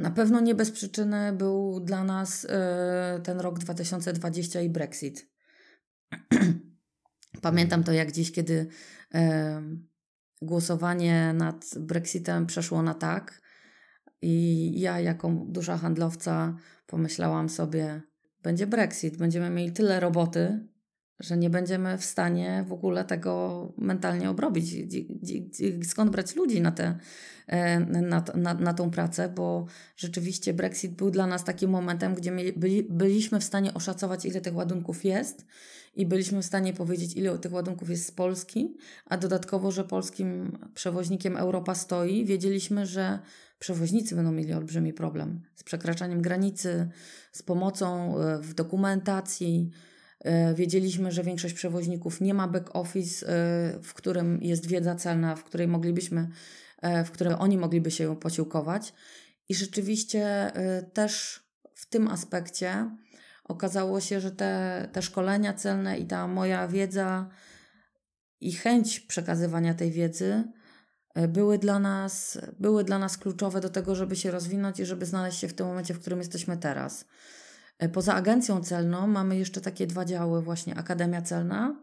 Na pewno nie bez przyczyny był dla nas y, ten rok 2020 i Brexit. (clears throat) Pamiętam to jak dziś, kiedy y, głosowanie nad Brexitem przeszło na tak. I ja, jako duża handlowca, pomyślałam sobie, będzie Brexit, będziemy mieli tyle roboty, że nie będziemy w stanie w ogóle tego mentalnie obrobić. Skąd brać ludzi na, te, e, na, na, na tą pracę, bo rzeczywiście Brexit był dla nas takim momentem, gdzie byli, byliśmy w stanie oszacować, ile tych ładunków jest i byliśmy w stanie powiedzieć, ile tych ładunków jest z Polski, a dodatkowo, że polskim przewoźnikiem Europa stoi, wiedzieliśmy, że przewoźnicy będą mieli olbrzymi problem z przekraczaniem granicy, z pomocą e, w dokumentacji, wiedzieliśmy, że większość przewoźników nie ma back office, e, w którym jest wiedza celna, w której moglibyśmy, e, w której oni mogliby się posiłkować. I rzeczywiście też w tym aspekcie okazało się, że te, te szkolenia celne i ta moja wiedza i chęć przekazywania tej wiedzy były dla nas, były dla nas kluczowe do tego, żeby się rozwinąć i żeby znaleźć się w tym momencie, w którym jesteśmy teraz. E, poza agencją celną mamy jeszcze takie dwa działy, właśnie Akademia Celna.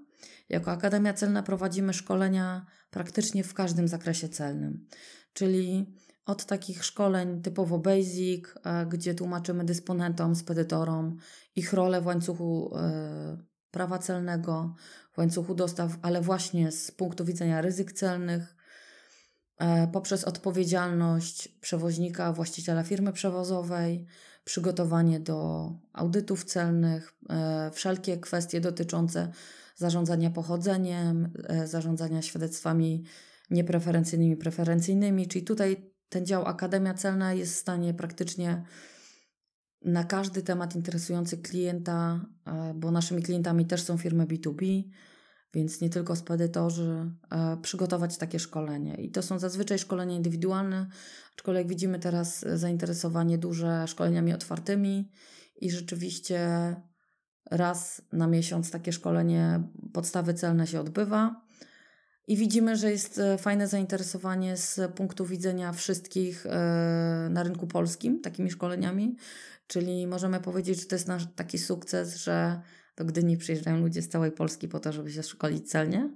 Jako Akademia Celna prowadzimy szkolenia praktycznie w każdym zakresie celnym, czyli od takich szkoleń typowo basic, e, gdzie tłumaczymy dysponentom, spedytorom ich rolę w łańcuchu e, prawa celnego, w łańcuchu dostaw, ale właśnie z punktu widzenia ryzyk celnych, poprzez odpowiedzialność przewoźnika, właściciela firmy przewozowej, przygotowanie do audytów celnych, e, wszelkie kwestie dotyczące zarządzania pochodzeniem, e, zarządzania świadectwami niepreferencyjnymi, preferencyjnymi, czyli tutaj ten dział Akademia Celna jest w stanie praktycznie na każdy temat interesujący klienta, e, bo naszymi klientami też są firmy B2B, więc nie tylko spedytorzy, e, przygotować takie szkolenie. I to są zazwyczaj szkolenia indywidualne, aczkolwiek widzimy teraz zainteresowanie duże szkoleniami otwartymi i rzeczywiście raz na miesiąc takie szkolenie podstawy celne się odbywa. I widzimy, że jest e, fajne zainteresowanie z punktu widzenia wszystkich e, na rynku polskim takimi szkoleniami. Czyli możemy powiedzieć, że to jest nasz taki sukces, że do Gdyni przyjeżdżają ludzie z całej Polski po to, żeby się szkolić celnie.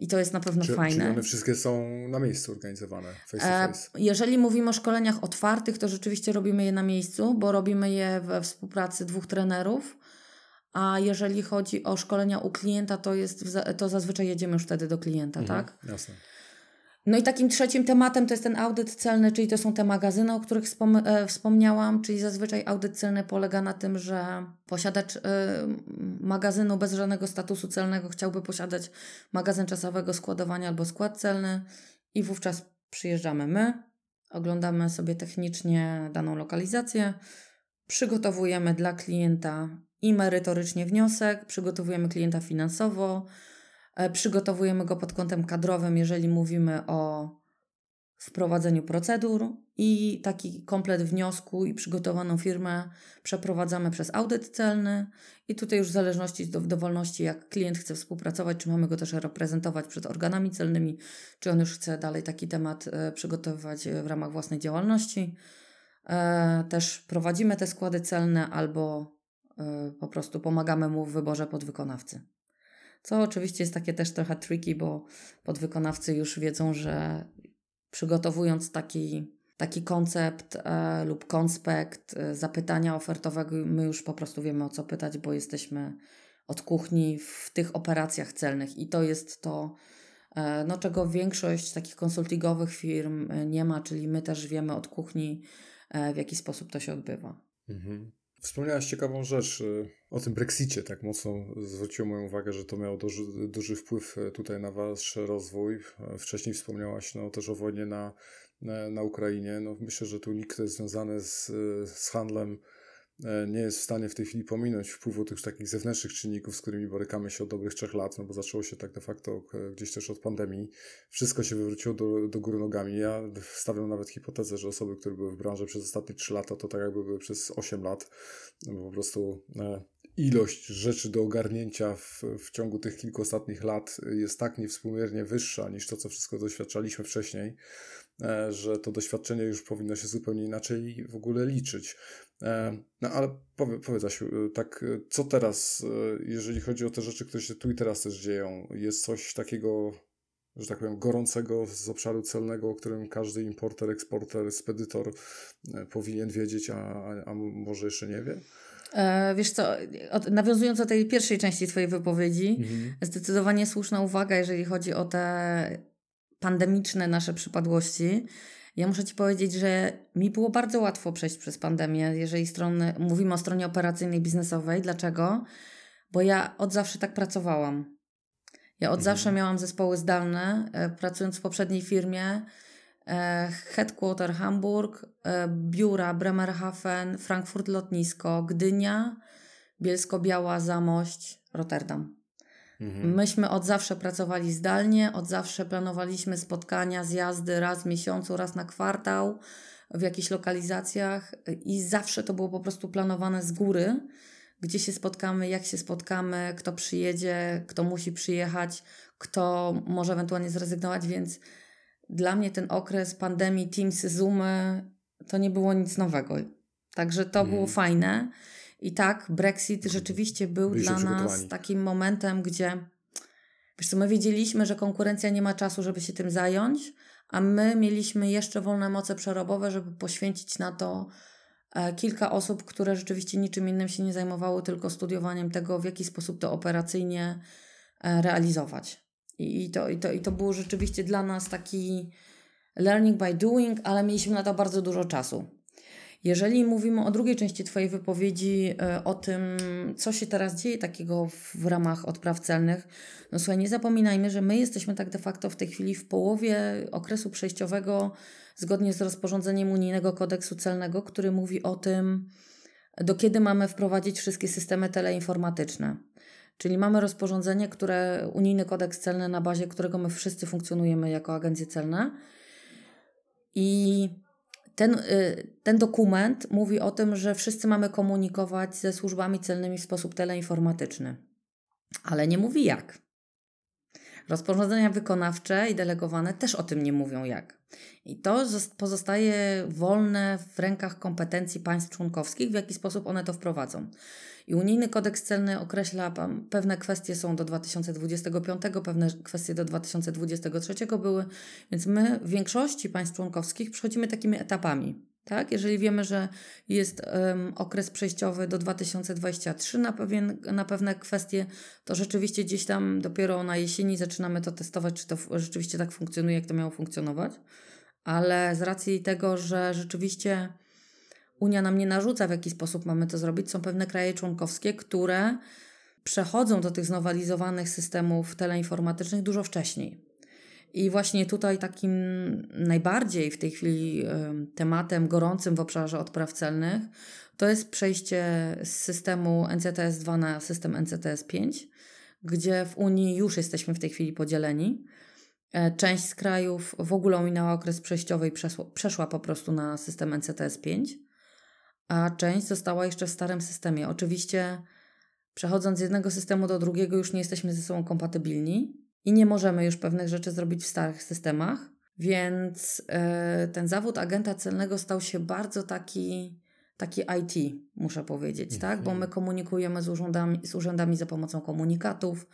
I to jest na pewno czy, fajne. Czyli one wszystkie są na miejscu organizowane, face to e, face? Jeżeli mówimy o szkoleniach otwartych, to rzeczywiście robimy je na miejscu, bo robimy je we współpracy dwóch trenerów. A jeżeli chodzi o szkolenia u klienta, to, jest, to zazwyczaj jedziemy już wtedy do klienta, mhm, tak? Jasne. No i takim trzecim tematem to jest ten audyt celny, czyli to są te magazyny, o których wspom e, wspomniałam, czyli zazwyczaj audyt celny polega na tym, że posiadacz e, magazynu bez żadnego statusu celnego chciałby posiadać magazyn czasowego składowania albo skład celny i wówczas przyjeżdżamy my, oglądamy sobie technicznie daną lokalizację, przygotowujemy dla klienta i merytorycznie wniosek, przygotowujemy klienta finansowo, przygotowujemy go pod kątem kadrowym, jeżeli mówimy o wprowadzeniu procedur i taki komplet wniosku i przygotowaną firmę przeprowadzamy przez audyt celny i tutaj już w zależności do dowolności, jak klient chce współpracować, czy mamy go też reprezentować przed organami celnymi, czy on już chce dalej taki temat e, przygotowywać w ramach własnej działalności. E, też prowadzimy te składy celne albo po prostu pomagamy mu w wyborze podwykonawcy. Co oczywiście jest takie też trochę tricky, bo podwykonawcy już wiedzą, że przygotowując taki, taki koncept e, lub konspekt e, zapytania ofertowego, my już po prostu wiemy o co pytać, bo jesteśmy od kuchni w tych operacjach celnych i to jest to, e, no, czego większość takich konsultingowych firm e, nie ma, czyli my też wiemy od kuchni, e, w jaki sposób to się odbywa. Mhm. Wspomniałaś ciekawą rzecz y, o tym Brexicie. Tak mocno zwróciło moją uwagę, że to miało duży, duży wpływ y, tutaj na wasz rozwój. E, wcześniej wspomniałaś no, też o wojnie na, na, Ukrainie. No, myślę, że tu nikt, związany z, z handlem E, nie jest w stanie w tej chwili pominąć wpływu tych takich zewnętrznych czynników, z którymi borykamy się od dobrych trzech lat, no bo zaczęło się tak de facto gdzieś też od pandemii. Wszystko się wywróciło do, do góry nogami. Ja stawiam nawet hipotezę, że osoby, które były w branży przez ostatnie trzy lata, to tak jakby były przez 8 lat, no bo po prostu e, ilość rzeczy do ogarnięcia w, w ciągu tych kilku ostatnich lat jest tak niewspółmiernie wyższa niż to, co wszystko doświadczaliśmy wcześniej, e, że to doświadczenie już powinno się zupełnie inaczej w ogóle liczyć. E, no ale powie, powiedz e, tak co teraz, jeżeli chodzi o te rzeczy, które się tu i teraz też dzieją? Jest coś takiego, że tak powiem, gorącego z obszaru celnego, o którym każdy importer, eksporter, spedytor powinien wiedzieć, a, a może jeszcze nie wie? E, wiesz co, od, nawiązując do tej pierwszej części Twojej wypowiedzi, mhm. zdecydowanie słuszna uwaga, jeżeli chodzi o te pandemiczne nasze przypadłości. Ja muszę Ci powiedzieć, że mi było bardzo łatwo przejść przez pandemię, jeżeli strony, mówimy o stronie operacyjnej, biznesowej. Dlaczego? Bo ja od zawsze tak pracowałam. Ja od mhm. zawsze miałam zespoły zdalne. E, pracując w poprzedniej firmie, headquarter Hamburg, e, biura Bremerhaven, Frankfurt Lotnisko, Gdynia, Bielsko-Biała, Zamość, Rotterdam. Mhm. Myśmy od zawsze pracowali zdalnie, od zawsze planowaliśmy spotkania, zjazdy raz w miesiącu, raz na kwartał w jakichś lokalizacjach i zawsze to było po prostu planowane z góry, gdzie się spotkamy, jak się spotkamy, kto przyjedzie, kto musi przyjechać, kto może ewentualnie zrezygnować, więc dla mnie ten okres pandemii, Teams, Zoomy, to nie było nic nowego. Także to było mhm. fajne. I tak, Brexit rzeczywiście był dla nas takim momentem, gdzie wiesz co, my wiedzieliśmy, że konkurencja nie ma czasu, żeby się tym zająć, a my mieliśmy jeszcze wolne moce przerobowe, żeby poświęcić na to e, kilka osób, które rzeczywiście niczym innym się nie zajmowały, tylko studiowaniem tego, w jaki sposób to operacyjnie e, realizować. I, to, i, to, I to było rzeczywiście dla nas taki learning by doing, ale mieliśmy na to bardzo dużo czasu. Jeżeli mówimy o drugiej części Twojej wypowiedzi, e, o tym, co się teraz dzieje takiego w ramach odpraw celnych, no słuchaj, nie zapominajmy, że my jesteśmy tak de facto w tej chwili w połowie okresu przejściowego, zgodnie z rozporządzeniem Unijnego Kodeksu Celnego, który mówi o tym, do kiedy mamy wprowadzić wszystkie systemy teleinformatyczne. Czyli mamy rozporządzenie, które unijny kodeks celny, na bazie którego my wszyscy funkcjonujemy jako agencje celne. I ten, y, ten dokument mówi o tym, że wszyscy mamy komunikować ze służbami celnymi w sposób teleinformatyczny, ale nie mówi jak. Rozporządzenia wykonawcze i delegowane też o tym nie mówią jak. I to pozostaje wolne w rękach kompetencji państw członkowskich, w jaki sposób one to wprowadzą. I unijny kodeks celny określa, pewne kwestie są do 2025, pewne kwestie do 2023 były, więc my w większości państw członkowskich przechodzimy takimi etapami. Tak? Jeżeli wiemy, że jest um, okres przejściowy do 2023 na, pewien, na pewne kwestie, to rzeczywiście gdzieś tam dopiero na jesieni zaczynamy to testować, czy to rzeczywiście tak funkcjonuje, jak to miało funkcjonować. Ale z racji tego, że rzeczywiście Unia nam nie narzuca, w jaki sposób mamy to zrobić. Są pewne kraje członkowskie, które przechodzą do tych znowelizowanych systemów teleinformatycznych dużo wcześniej. I właśnie tutaj takim najbardziej w tej chwili tematem gorącym w obszarze odpraw celnych to jest przejście z systemu NCTS 2 na system NCTS 5, gdzie w Unii już jesteśmy w tej chwili podzieleni. E, część z krajów w ogóle ominęła okres przejściowy i przeszła, przeszła po prostu na system NCTS 5 a część została jeszcze w starym systemie. Oczywiście, przechodząc z jednego systemu do drugiego, już nie jesteśmy ze sobą kompatybilni i nie możemy już pewnych rzeczy zrobić w starych systemach, więc yy, ten zawód agenta celnego stał się bardzo taki, taki IT, muszę powiedzieć, mm -hmm. tak? Bo my komunikujemy z urzędami, z urzędami za pomocą komunikatów.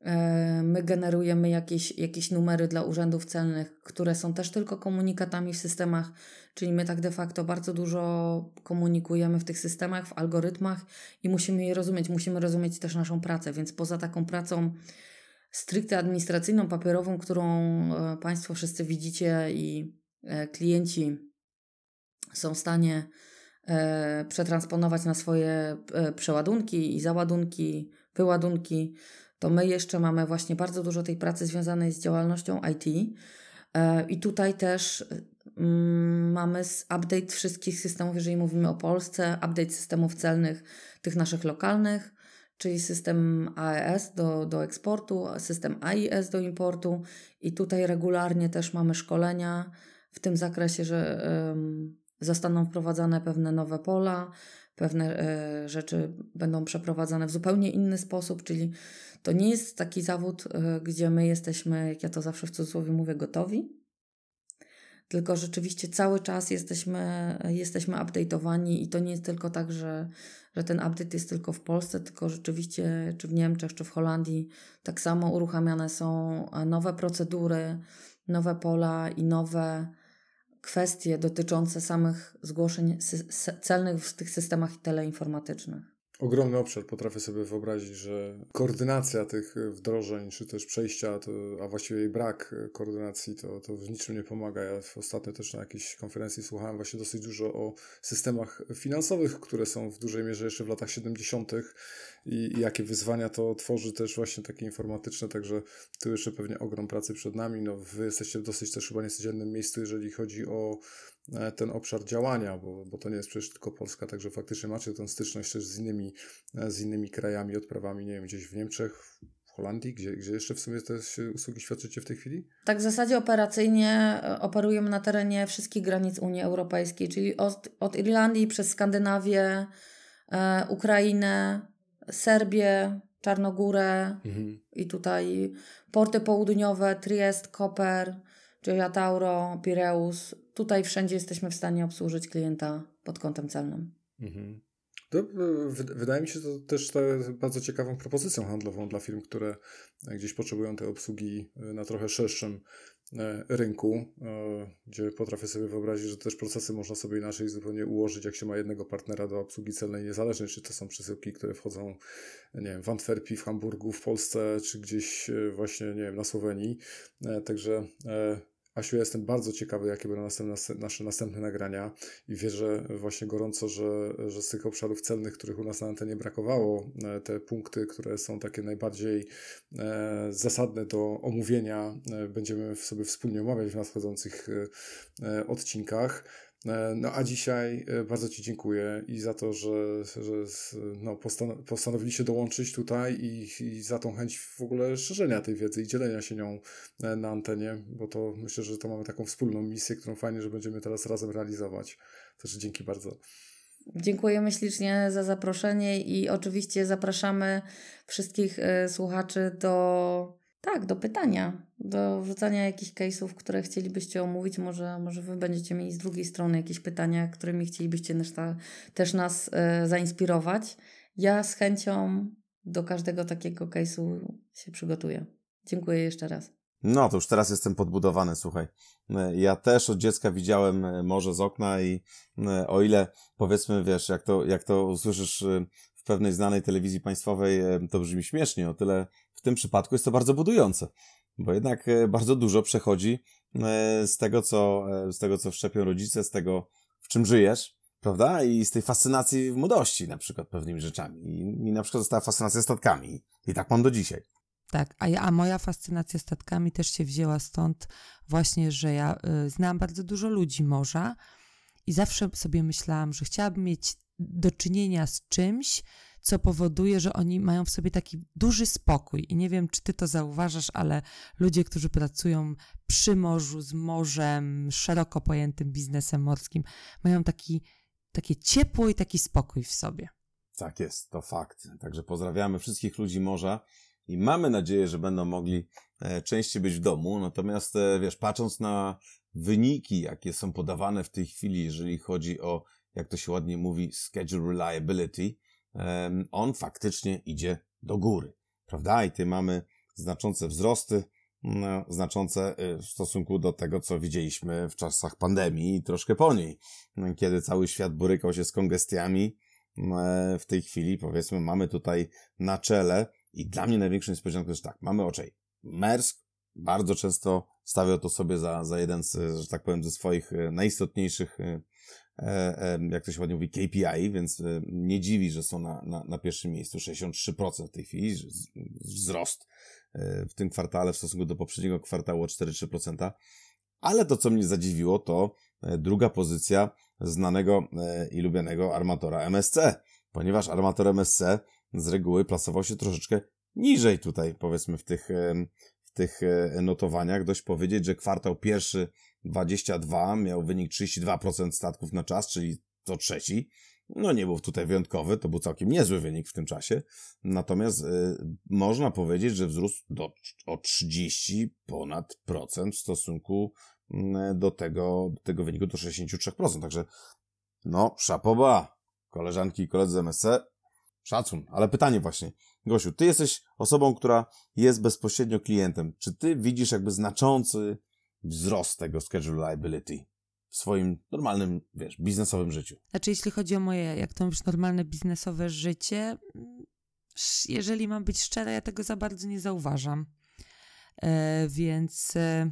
E, my generujemy jakieś, jakieś numery dla urzędów celnych, które są też tylko komunikatami w systemach, czyli my tak de facto bardzo dużo komunikujemy w tych systemach, w algorytmach i musimy je rozumieć. Musimy rozumieć też naszą pracę, więc poza taką pracą stricte administracyjną, papierową, którą e, Państwo wszyscy widzicie i e, klienci są w stanie przetransponować na swoje przeładunki i załadunki, wyładunki, to my jeszcze mamy właśnie bardzo dużo tej pracy związanej z działalnością IT. E, I tutaj też mm, mamy update wszystkich systemów, jeżeli mówimy o Polsce, update systemów celnych, tych naszych lokalnych, czyli system AES do, do eksportu, system AIS do importu. I tutaj regularnie też mamy szkolenia w tym zakresie, że zostaną wprowadzane pewne nowe pola, pewne e, rzeczy będą przeprowadzane w zupełnie inny sposób, czyli to nie jest taki zawód, e, gdzie my jesteśmy, jak ja to zawsze w cudzysłowie mówię, gotowi, tylko rzeczywiście cały czas jesteśmy, jesteśmy update'owani i to nie jest tylko tak, że, że ten update jest tylko w Polsce, tylko rzeczywiście czy w Niemczech, czy w Holandii tak samo uruchamiane są nowe procedury, nowe pola i nowe kwestie dotyczące samych zgłoszeń celnych w tych systemach teleinformatycznych. Ogromny obszar. Potrafię sobie wyobrazić, że koordynacja tych wdrożeń, czy też przejścia, to, a właściwie jej brak koordynacji, to, to w niczym nie pomaga. Ja ostatnio też na jakiejś konferencji słuchałem właśnie dosyć dużo o systemach finansowych, które są w dużej mierze jeszcze w latach 70. I, i jakie wyzwania to tworzy też właśnie takie informatyczne, także tu jeszcze pewnie ogrom pracy przed nami. No, wy jesteście w dosyć też chyba niecodziennym miejscu, jeżeli chodzi o E, ten obszar działania, bo, bo to nie jest przecież tylko Polska, także faktycznie macie tę styczność też z innymi, e, z innymi krajami, odprawami, nie wiem, gdzieś w Niemczech, w Holandii, gdzie, gdzie jeszcze w sumie te usługi świadczycie w tej chwili? Tak, w zasadzie operacyjnie e, operujemy na terenie wszystkich granic Unii Europejskiej, czyli od, od Irlandii przez Skandynawię, e, Ukrainę, Serbię, Czarnogórę mhm. i tutaj porty południowe, Triest, Koper, Gioia Tauro, Pireus, tutaj wszędzie jesteśmy w stanie obsłużyć klienta pod kątem celnym. Mhm. To, wydaje mi się to też bardzo ciekawą propozycją handlową dla firm, które gdzieś potrzebują tej obsługi e, na trochę szerszym e, rynku, e, gdzie potrafię sobie wyobrazić, że też procesy można sobie inaczej zupełnie ułożyć, jak się ma jednego partnera do obsługi celnej, niezależnie czy to są przesyłki, które wchodzą nie wiem, w Antwerpii, w Hamburgu, w Polsce, czy gdzieś właśnie, nie wiem, na Słowenii. Także Asiu, ja jestem bardzo ciekawy, jakie będą następne, nasze następne nagrania i wierzę właśnie gorąco, że, że z tych obszarów celnych, których u nas na antenie brakowało, e, te punkty, które są takie najbardziej e, zasadne do omówienia, e, będziemy sobie wspólnie omawiać w nadchodzących e, odcinkach. E, no a dzisiaj e, bardzo Ci dziękuję i za to, że, że no, postan dołączyć tutaj i, i za tą chęć w ogóle szerzenia tej wiedzy i dzielenia się nią e, na antenie, bo to myślę, że to mamy taką wspólną misję, którą fajnie, że będziemy teraz razem realizować. Także dzięki bardzo. Dziękujemy ślicznie za zaproszenie i oczywiście zapraszamy wszystkich słuchaczy do tak, do pytania, do wrzucania jakichś case'ów, które chcielibyście omówić. Może, może Wy będziecie mieli z drugiej strony jakieś pytania, którymi chcielibyście też, ta, też nas e, zainspirować. Ja z chęcią do każdego takiego case'u się przygotuję. Dziękuję jeszcze raz. No, to już teraz jestem podbudowany, słuchaj. E, ja też od dziecka widziałem e, morze z okna i e, o ile, powiedzmy, wiesz, jak to, jak to usłyszysz w pewnej znanej telewizji państwowej, to brzmi śmiesznie, o tyle tym przypadku jest to bardzo budujące, bo jednak e, bardzo dużo przechodzi e, z tego, co, e, z tego, co wszczepią rodzice, z tego, w czym żyjesz, prawda? I z tej fascynacji w młodości na przykład pewnymi rzeczami. I na przykład została fascynacja statkami. I tak mam do dzisiaj. Tak, a, ja, a moja fascynacja statkami też się wzięła stąd właśnie, że ja y, znałam bardzo dużo ludzi morza i zawsze sobie myślałam, że chciałabym mieć do czynienia z czymś, co powoduje, że oni mają w sobie taki duży spokój. I nie wiem, czy ty to zauważasz, ale ludzie, którzy pracują przy morzu, z morzem, szeroko pojętym biznesem morskim, mają taki, takie ciepło i taki spokój w sobie. Tak jest, to fakt. Także pozdrawiamy wszystkich ludzi morza i mamy nadzieję, że będą mogli e, częściej być w domu. Natomiast, e, wiesz, patrząc na wyniki, jakie są podawane w tej chwili, jeżeli chodzi o, jak to się ładnie mówi, schedule reliability, on faktycznie idzie do góry, prawda? I ty mamy znaczące wzrosty, no, znaczące y, w stosunku do tego, co widzieliśmy w czasach pandemii i troszkę po niej, kiedy cały świat borykał się z kongestiami. E, w tej chwili, powiedzmy, mamy tutaj na czele i dla mnie największą niespodzianką jest tak, mamy oczej. Mersk bardzo często stawiał to sobie za, za jeden z, że tak powiem, ze swoich e, najistotniejszych E, jak to się ładnie mówi, KPI, więc e, nie dziwi, że są na, na, na pierwszym miejscu 63% w tej chwili, wzrost e, w tym kwartale w stosunku do poprzedniego kwartału o 4-3%. Ale to, co mnie zadziwiło, to druga pozycja znanego i lubianego armatora MSC, ponieważ armator MSC z reguły plasował się troszeczkę niżej tutaj, powiedzmy, w tych, w tych notowaniach. Dość powiedzieć, że kwartał pierwszy 22 miał wynik 32% statków na czas, czyli to trzeci. No nie był tutaj wyjątkowy, to był całkiem niezły wynik w tym czasie. Natomiast y, można powiedzieć, że wzrósł do, o 30 ponad procent w stosunku y, do tego, do tego wyniku do 63%. Także no, szapoba, koleżanki i koledzy z MSC, szacun. Ale pytanie właśnie, Gosiu, ty jesteś osobą, która jest bezpośrednio klientem. Czy ty widzisz jakby znaczący wzrost tego schedule liability w swoim normalnym, wiesz, biznesowym życiu. Znaczy, jeśli chodzi o moje, jak to mówisz, normalne biznesowe życie, jeżeli mam być szczera, ja tego za bardzo nie zauważam. E, więc e,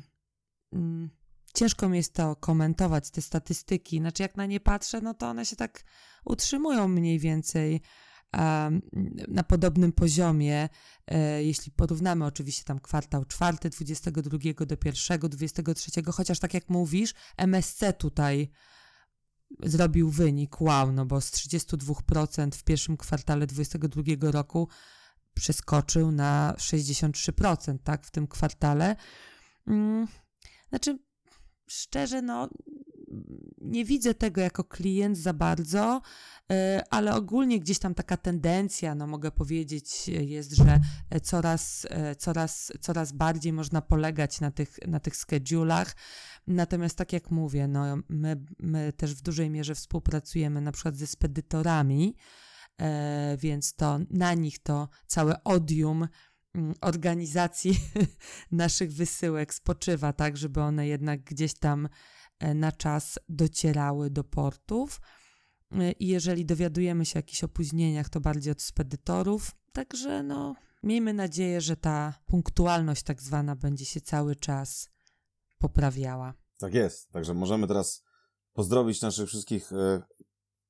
mm, ciężko mi jest to komentować, te statystyki. Znaczy, jak na nie patrzę, no to one się tak utrzymują mniej więcej na podobnym poziomie, e, jeśli porównamy oczywiście tam kwartał czwarty, 22 do pierwszego, 23, chociaż tak jak mówisz, MSC tutaj zrobił wynik, wow, no bo z 32% w pierwszym kwartale 22 roku przeskoczył na 63%, tak, w tym kwartale. Mm, znaczy, szczerze, no, nie widzę tego jako klient za bardzo, e, ale ogólnie gdzieś tam taka tendencja, no mogę powiedzieć, jest, że coraz, e, coraz, coraz bardziej można polegać na tych, na tych schedulach. Natomiast tak jak mówię, no my, my też w dużej mierze współpracujemy na przykład ze spedytorami, e, więc to na nich to całe odium mm, organizacji (laughs) naszych wysyłek spoczywa, tak, żeby one jednak gdzieś tam E, na czas docierały do portów. E, I jeżeli dowiadujemy się o jakichś opóźnieniach, to bardziej od spedytorów. Także no, miejmy nadzieję, że ta punktualność tak zwana będzie się cały czas poprawiała. Tak jest. Także możemy teraz pozdrowić naszych wszystkich e,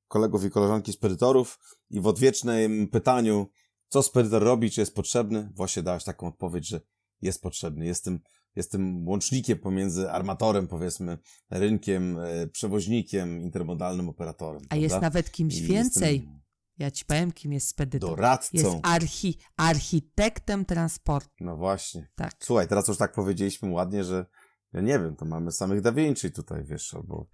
kolegów i koleżanki spedytorów i w odwiecznym pytaniu, co spedytor robi, czy jest potrzebny, właśnie dałeś taką odpowiedź, że jest potrzebny. Jest tym jest tym łącznikiem pomiędzy armatorem, powiedzmy, rynkiem, e, przewoźnikiem, intermodalnym operatorem. A jest prawda? nawet kimś I więcej. jestem Ja ci powiem, kim jest spedytor. Doradcą. Jest archi, architektem transportu. No właśnie. Tak. Słuchaj, teraz już tak powiedzieliśmy ładnie, że ja nie wiem, to mamy samych Da Vinci tutaj, wiesz, albo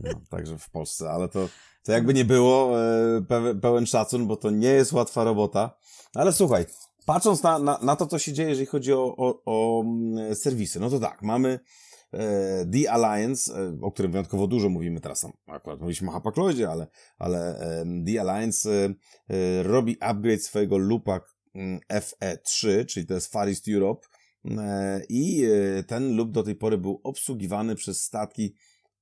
no, (laughs) także w Polsce, ale to, to jakby nie było, e, pełen szacun, bo to nie jest łatwa robota. Ale słuchaj, patrząc na, na, na to, co się dzieje, jeżeli chodzi o, o, o mm, serwisy, no to tak, mamy e, The Alliance, e, o którym wyjątkowo dużo mówimy teraz, akurat mówiliśmy o Hapakloidzie, ale, ale e, The Alliance e, e, robi upgrade swojego loopa mm, FE3, czyli to jest Far East Europe, I ten loop do tej pory był obsługiwany przez statki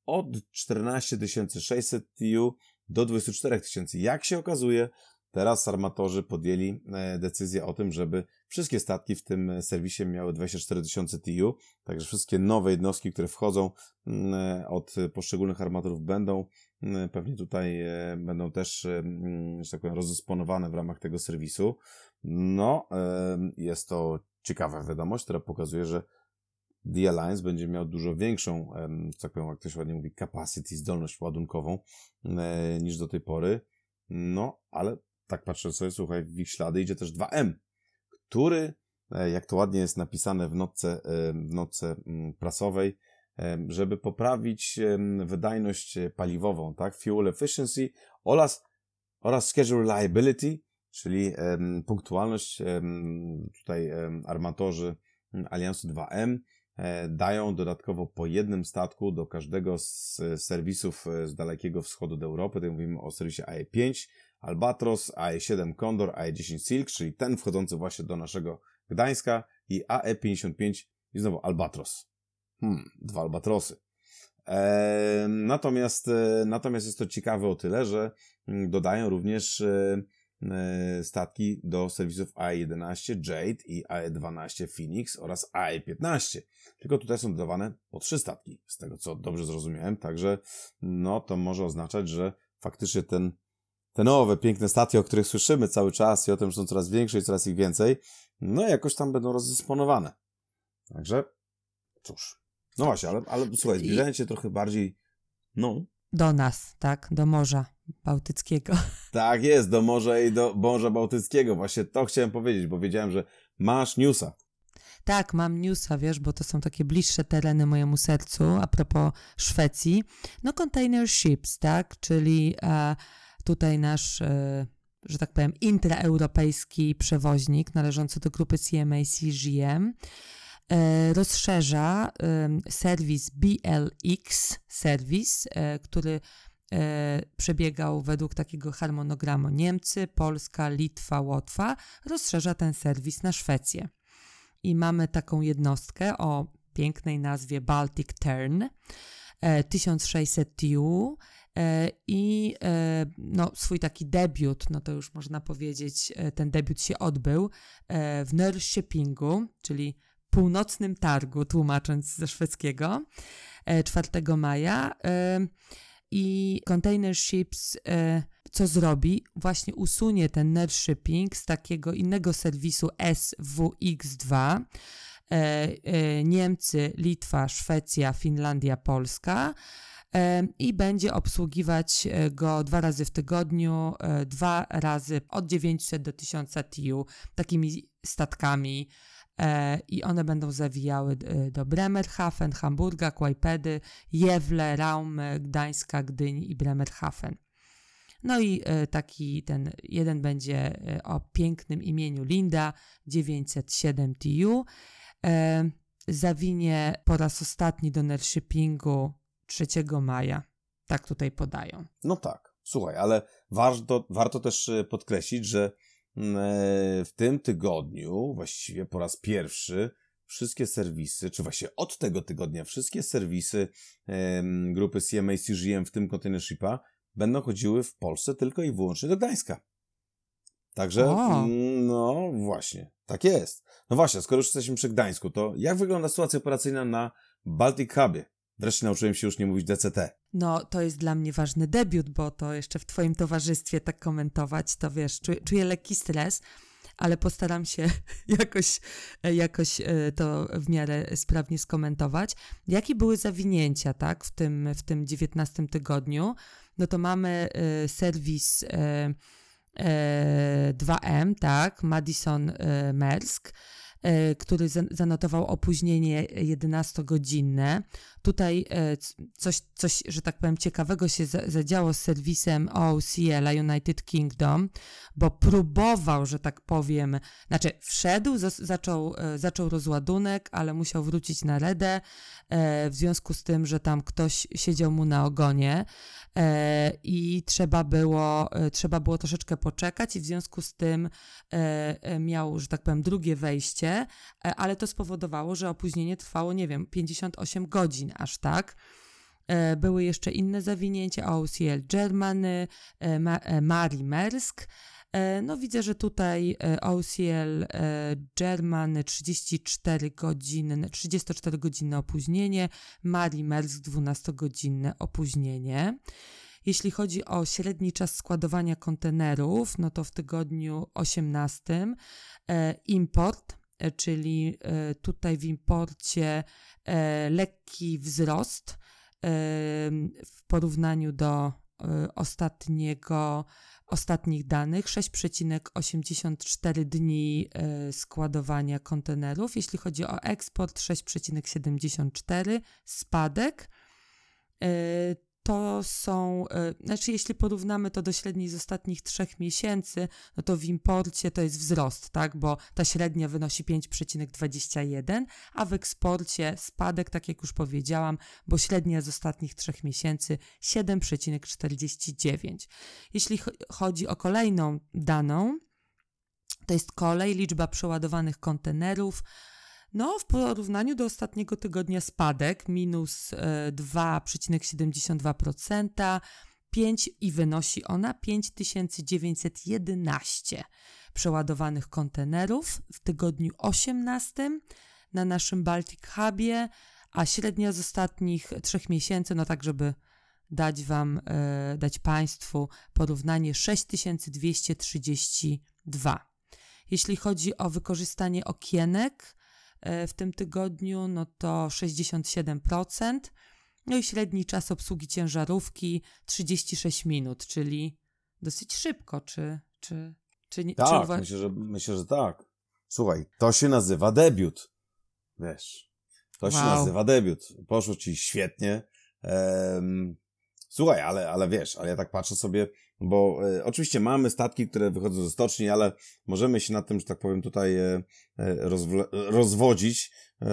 od 14 600 TU do 24 tysięcy. Jak się okazuje, teraz armatorzy podjęli e, decyzję o tym, żeby wszystkie statki w tym serwisie miały 24 tysiące TU, także wszystkie nowe jednostki, które wchodzą mm, od poszczególnych armatorów będą mm, pewnie tutaj będą też, mm, że tak powiem, rozdysponowane w ramach tego serwisu. No, jest to ciekawa wiadomość, która pokazuje, że The Alliance będzie miał dużo większą, tak powiem, jak to się ładnie mówi, capacity, zdolność ładunkową e, niż do tej pory. No, ale tak patrzę sobie, słuchaj, w ich ślady idzie też 2M, który, e, jak to ładnie jest napisane w notce, e, w notce mm, prasowej, żeby poprawić wydajność paliwową, tak, fuel efficiency oraz, oraz schedule reliability, czyli punktualność tutaj armatorzy Aliansu 2M e, dają dodatkowo po jednym statku do każdego z serwisów e, z Dalekiego Wschodu do Europy. Tutaj mówimy o serwisie AE5, Albatros, AE7 Condor, AE10 Silk, czyli ten wchodzący właśnie do naszego Gdańska i AE55 i znowu Albatros. Hmm, dwa Albatrosy. E, natomiast, e, natomiast jest to ciekawe o tyle, że mm, dodają również e, E, statki do serwisów AE11 Jade i AE12 Phoenix oraz AE15. Tylko tutaj są dodawane po trzy statki, z tego co dobrze zrozumiałem, także no to może oznaczać, że faktycznie ten, te nowe, piękne statki, o których słyszymy cały czas i o tym, że są coraz większe i coraz ich więcej, no jakoś tam będą rozdysponowane. Także cóż. No właśnie, ale, ale słuchaj, zbliżając się trochę bardziej, no. Do nas, tak, do Morza Bałtyckiego. (laughs) Tak jest, do Morza i do Morza Bałtyckiego. Właśnie to chciałem powiedzieć, bo wiedziałem, że masz newsa. Tak, mam newsa, wiesz, bo to są takie bliższe tereny mojemu sercu, a propos Szwecji. No container ships, tak, czyli e, tutaj nasz, e, że tak powiem, intraeuropejski przewoźnik należący do grupy CMA CGM e, rozszerza e, serwis BLX, serwis, który przebiegał według takiego harmonogramu Niemcy, Polska, Litwa, Łotwa, rozszerza ten serwis na Szwecję. I mamy taką jednostkę o pięknej nazwie Baltic Turn, 1600 e, TU i no, swój taki debiut, no to już można powiedzieć, ten debiut się odbył w Norrköpingu, czyli północnym targu, tłumacząc ze szwedzkiego, 4 maja i Container Ships e, co zrobi? Właśnie usunie ten shipping z takiego innego serwisu SWX2. E, e, Niemcy, Litwa, Szwecja, Finlandia, Polska i będzie obsługiwać go dwa razy w tygodniu, dwa razy od 900 do 1000 TU, takimi statkami E, i one będą zawijały e, do Bremerhaven, Hamburga, Kłajpedy, Jewle, Raumy, Gdańska, Gdyni i Bremerhaven. No i e, taki ten jeden będzie o pięknym imieniu Linda 907 TU. Zawinie po raz ostatni do Nershippingu 3 maja. Tak tutaj podają. No tak, słuchaj, ale warto, warto też podkreślić, że Mm, e, w tym tygodniu, właściwie po raz pierwszy, wszystkie serwisy, czy właśnie od tego tygodnia, wszystkie serwisy grupy CMA CGM, w tym Container Shipa, będą chodziły w Polsce tylko i wyłącznie do Gdańska. Także, o. Mm, no właśnie, tak jest. No właśnie, skoro już jesteśmy przy Gdańsku, to jak wygląda sytuacja operacyjna na Baltic Hubie? Wreszcie nauczyłem się już nie mówić DCT. No, to jest dla mnie ważny debiut, bo to jeszcze w Twoim towarzystwie tak komentować, to wiesz, czuję, czuję lekki stres, ale postaram się (laughs) jakoś, jakoś to w miarę sprawnie skomentować. Jakie były zawinięcia, tak, w tym, w tym 19 tygodniu? No to mamy serwis 2M, tak, Madison Mersk E, który zanotował opóźnienie 11-godzinne. Tutaj e, coś, coś, że tak powiem, ciekawego się zadziało z serwisem OCL United Kingdom, bo próbował, że tak powiem, znaczy wszedł, zaczął, e, zaczął rozładunek, ale musiał wrócić na redę w związku z tym, że tam ktoś siedział mu na ogonie i trzeba było, trzeba było troszeczkę poczekać i w związku z tym miał, że tak powiem, drugie wejście E, ale to spowodowało, że opóźnienie trwało, nie wiem, 58 godzin aż tak. E, były jeszcze inne zawinięcia, OCL Germany, e, Mari Mersk. No widzę, że tutaj OCL Germany 34 godziny, 34 godziny opóźnienie, Mari Mersk 12-godzinne opóźnienie. Jeśli chodzi o średni czas składowania kontenerów, no to w tygodniu 18 import E, czyli e, tutaj w imporcie e, lekki wzrost w porównaniu do ostatniego, ostatnich danych 6,84 dni składowania kontenerów. Jeśli chodzi o eksport 6,74 spadek to są, e, znaczy jeśli porównamy to do średniej z ostatnich trzech miesięcy, no to w imporcie to jest wzrost, tak, bo ta średnia wynosi 5,21, a w eksporcie spadek, tak jak już powiedziałam, bo średnia z ostatnich trzech miesięcy 7,49. Jeśli chodzi o kolejną daną, to jest kolej, liczba przeładowanych kontenerów, no, w porównaniu do ostatniego tygodnia spadek minus 2,72%, e, 5 i wynosi ona 5911 przeładowanych kontenerów w tygodniu 18 na naszym Baltic Hubie, a średnia z ostatnich trzech miesięcy, no tak żeby dać wam, e, dać państwu porównanie 6232. Jeśli chodzi o wykorzystanie okienek, w tym tygodniu, no to 67%. No i średni czas obsługi ciężarówki 36 minut, czyli dosyć szybko, czy, czy, czy nie? Tak, czy myślę, że, myślę, że tak. Słuchaj, to się nazywa debiut. Wiesz, to wow. się nazywa debiut. Poszło ci świetnie. Um, słuchaj, ale, ale wiesz, ale ja tak patrzę sobie, bo e, oczywiście mamy statki, które wychodzą ze stoczni, ale możemy się na tym, że tak powiem, tutaj e, e rozwodzić. E,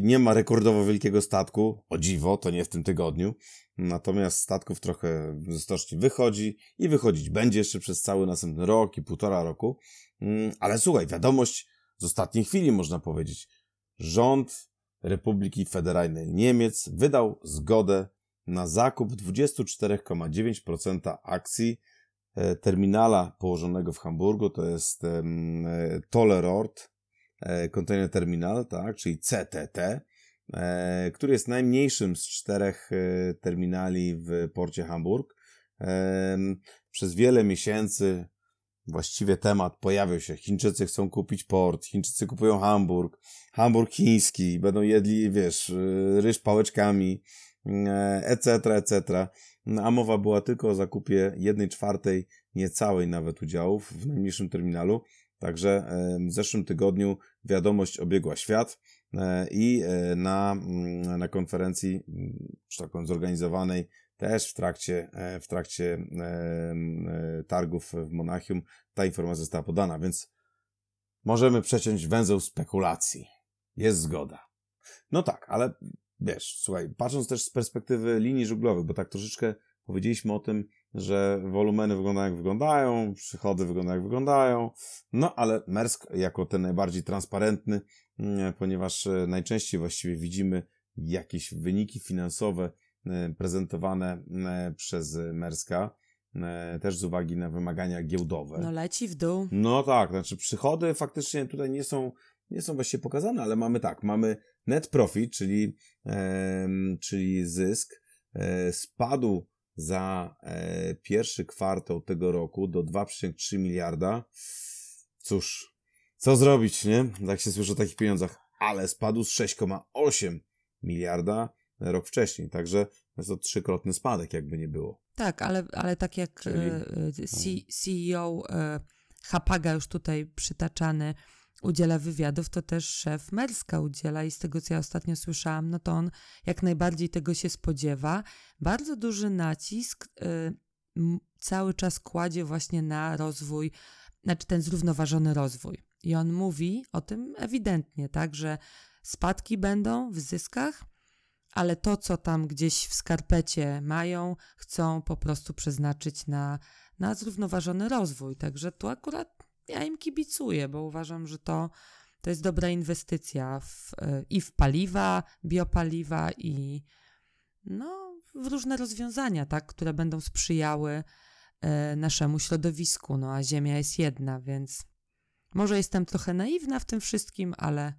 nie ma rekordowo wielkiego statku, o dziwo, to nie w tym tygodniu. Natomiast statków trochę ze stoczni wychodzi i wychodzić będzie jeszcze przez cały następny rok i półtora roku. Mm, ale słuchaj, wiadomość z ostatniej chwili można powiedzieć. Rząd Republiki Federalnej Niemiec wydał zgodę na zakup 24,9% akcji e, terminala położonego w Hamburgu, to jest e, Tollerort e, Container Terminal, tak, czyli CTT, który jest najmniejszym z czterech terminali w porcie Hamburg. Przez wiele miesięcy właściwie temat pojawił się. Chińczycy chcą kupić port, Chińczycy kupują Hamburg, Hamburg chiński, będą jedli, wiesz, ryż pałeczkami, etc., etc. A mowa była tylko o zakupie jednej czwartej, niecałej nawet udziałów w najmniejszym terminalu. Także w zeszłym tygodniu wiadomość obiegła świat e, i e, na, mm, na konferencji, mm, tak powiem, zorganizowanej też w trakcie, e, w trakcie targów w Monachium ta informacja została podana, więc możemy przeciąć węzeł spekulacji. Jest zgoda. No tak, ale wiesz, słuchaj, patrząc też z perspektywy linii żuglowych, bo tak troszeczkę powiedzieliśmy o tym, że wolumeny wyglądają jak wyglądają, przychody wyglądają jak wyglądają, no ale Mersk jako ten najbardziej transparentny, mm, ponieważ e, najczęściej właściwie widzimy jakieś wyniki finansowe e, prezentowane e, przez Merska, też z uwagi na wymagania giełdowe. No leci w dół. No tak, znaczy przychody faktycznie tutaj nie są nie są właściwie pokazane, ale mamy tak, mamy net profit, czyli, e, czyli zysk, e, spadł za e, pierwszy kwartał tego roku do 2,3 miliarda. cóż, co zrobić, nie? Jak się słyszy o takich pieniądzach, ale spadł z 6,8 miliarda rok wcześniej, także jest to trzykrotny spadek, jakby nie było. Tak, ale, ale tak jak Czyli... E, CEO e, Hapaga już tutaj przytaczany udziela wywiadów, to też szef Merska udziela i z tego, co ja ostatnio słyszałam, no to on jak najbardziej tego się spodziewa. Bardzo duży nacisk y, cały czas kładzie właśnie na rozwój, znaczy ten zrównoważony rozwój. I on mówi o tym ewidentnie, tak, że spadki będą w zyskach, ale to, co tam gdzieś w skarpecie mają, chcą po prostu przeznaczyć na, na zrównoważony rozwój. Także tu akurat ja im kibicuję, bo uważam, że to, to jest dobra inwestycja w, i w paliwa, biopaliwa, i no, w różne rozwiązania, tak, które będą sprzyjały e, naszemu środowisku. No a Ziemia jest jedna, więc może jestem trochę naiwna w tym wszystkim, ale,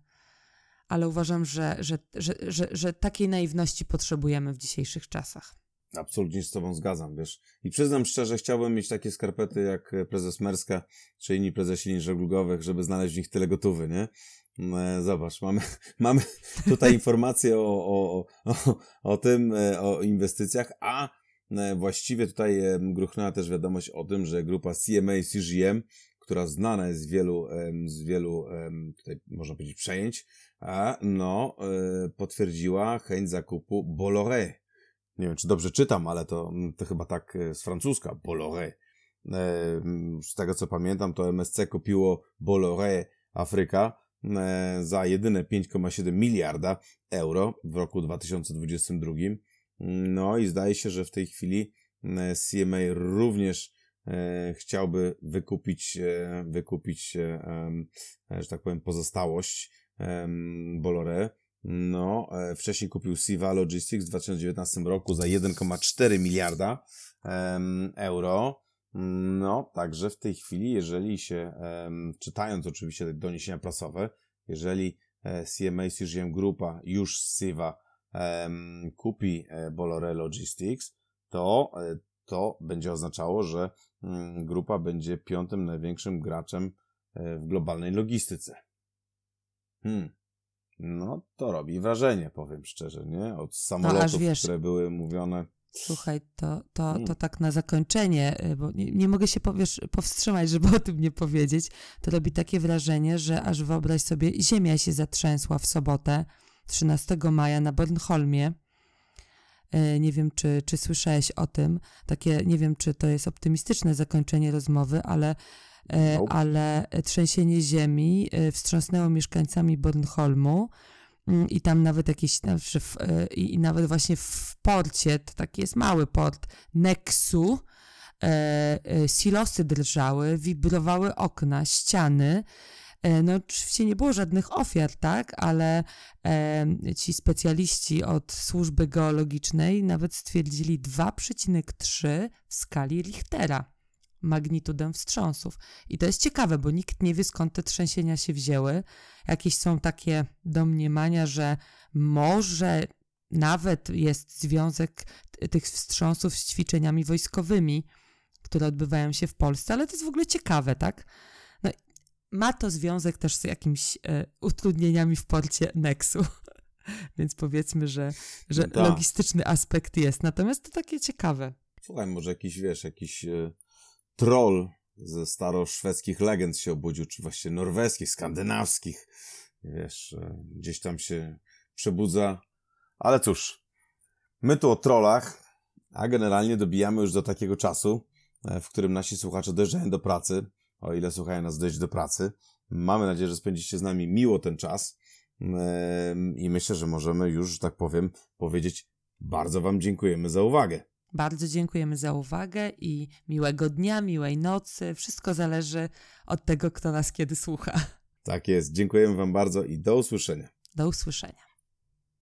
ale uważam, że, że, że, że, że takiej naiwności potrzebujemy w dzisiejszych czasach. Absolutnie się z tobą zgadzam, wiesz. I przyznam szczerze, chciałbym mieć takie skarpety jak prezes Merska, czy inni prezesi linii żeglugowych, żeby znaleźć w nich tyle gotowy, nie? No, zobacz, mamy, (laughs) mamy tutaj informacje o, o, o, o tym, e, o inwestycjach, a e, właściwie tutaj gruchnęła też wiadomość o tym, że grupa CMA CGM, która znana jest z wielu, z wielu tutaj można powiedzieć przejęć, a no, potwierdziła chęć zakupu Bolloré nie wiem, czy dobrze czytam, ale to, mm, to chyba tak e, z francuska, Bolloré. E, z tego co pamiętam, to MSC kupiło Bolloré Afryka e, za jedyne 5,7 miliarda euro w roku 2022. No i zdaje się, że w tej chwili CMA również chciałby wykupić, wykupić, że tak powiem, pozostałość Bolloré no, e, wcześniej kupił Siva Logistics w 2019 roku za 1,4 miliarda euro. No, także w tej chwili, jeżeli się, czytając oczywiście doniesienia prasowe, jeżeli e, CMA CGM Grupa już z Siva kupi e, Bolloré Logistics, to to będzie oznaczało, że mm, grupa będzie piątym największym graczem w globalnej logistyce. Hmm. No, to robi wrażenie, powiem szczerze, nie? Od samolotów, no, wiesz, które były mówione. Słuchaj, to, to, to hmm. tak na zakończenie, y, bo nie, nie mogę się powiesz, powstrzymać, żeby o tym nie powiedzieć. To robi takie wrażenie, że aż wyobraź sobie, ziemia się zatrzęsła w sobotę, 13 maja na Bornholmie. Y, nie wiem, czy, czy słyszałeś o tym. Takie, nie wiem, czy to jest optymistyczne zakończenie rozmowy, ale E, ale trzęsienie ziemi e, wstrząsnęło mieszkańcami Bornholmu mm, i tam nawet jakieś, e, i nawet właśnie w porcie, to taki jest mały port, Nexu, silosy drżały, wibrowały okna, ściany, no, oczywiście nie było żadnych ofiar, tak, ale e, ci specjaliści od służby geologicznej nawet stwierdzili 2,3 w skali Richtera magnitudę wstrząsów. I to jest ciekawe, bo nikt nie wie skąd te trzęsienia się wzięły. Jakieś są takie domniemania, że może nawet jest związek tych wstrząsów z ćwiczeniami wojskowymi, które odbywają się w Polsce, ale to jest w ogóle ciekawe, tak? No, ma to związek też z jakimiś e, utrudnieniami w porcie Nexu. (laughs) Więc powiedzmy, że, że tak. logistyczny aspekt jest. Natomiast to takie ciekawe. Słuchaj, może jakiś, wiesz, jakiś e, troll ze staroszwedzkich legend się obudził, czy właściwie norweskich, skandynawskich. Wiesz, e, gdzieś tam się przebudza. Ale cóż, my tu o trollach, a generalnie dobijamy już do takiego czasu, e, w którym nasi słuchacze dojeżdżają do pracy, o ile słuchają nas dojść do pracy. Mamy nadzieję, że spędzicie z nami miło ten czas i myślę, że możemy już, tak powiem, powiedzieć bardzo Wam dziękujemy za uwagę. Bardzo dziękujemy za uwagę i miłego dnia, miłej nocy. Wszystko zależy od tego, kto nas kiedy słucha. Tak jest. Dziękujemy Wam bardzo i do usłyszenia. Do usłyszenia.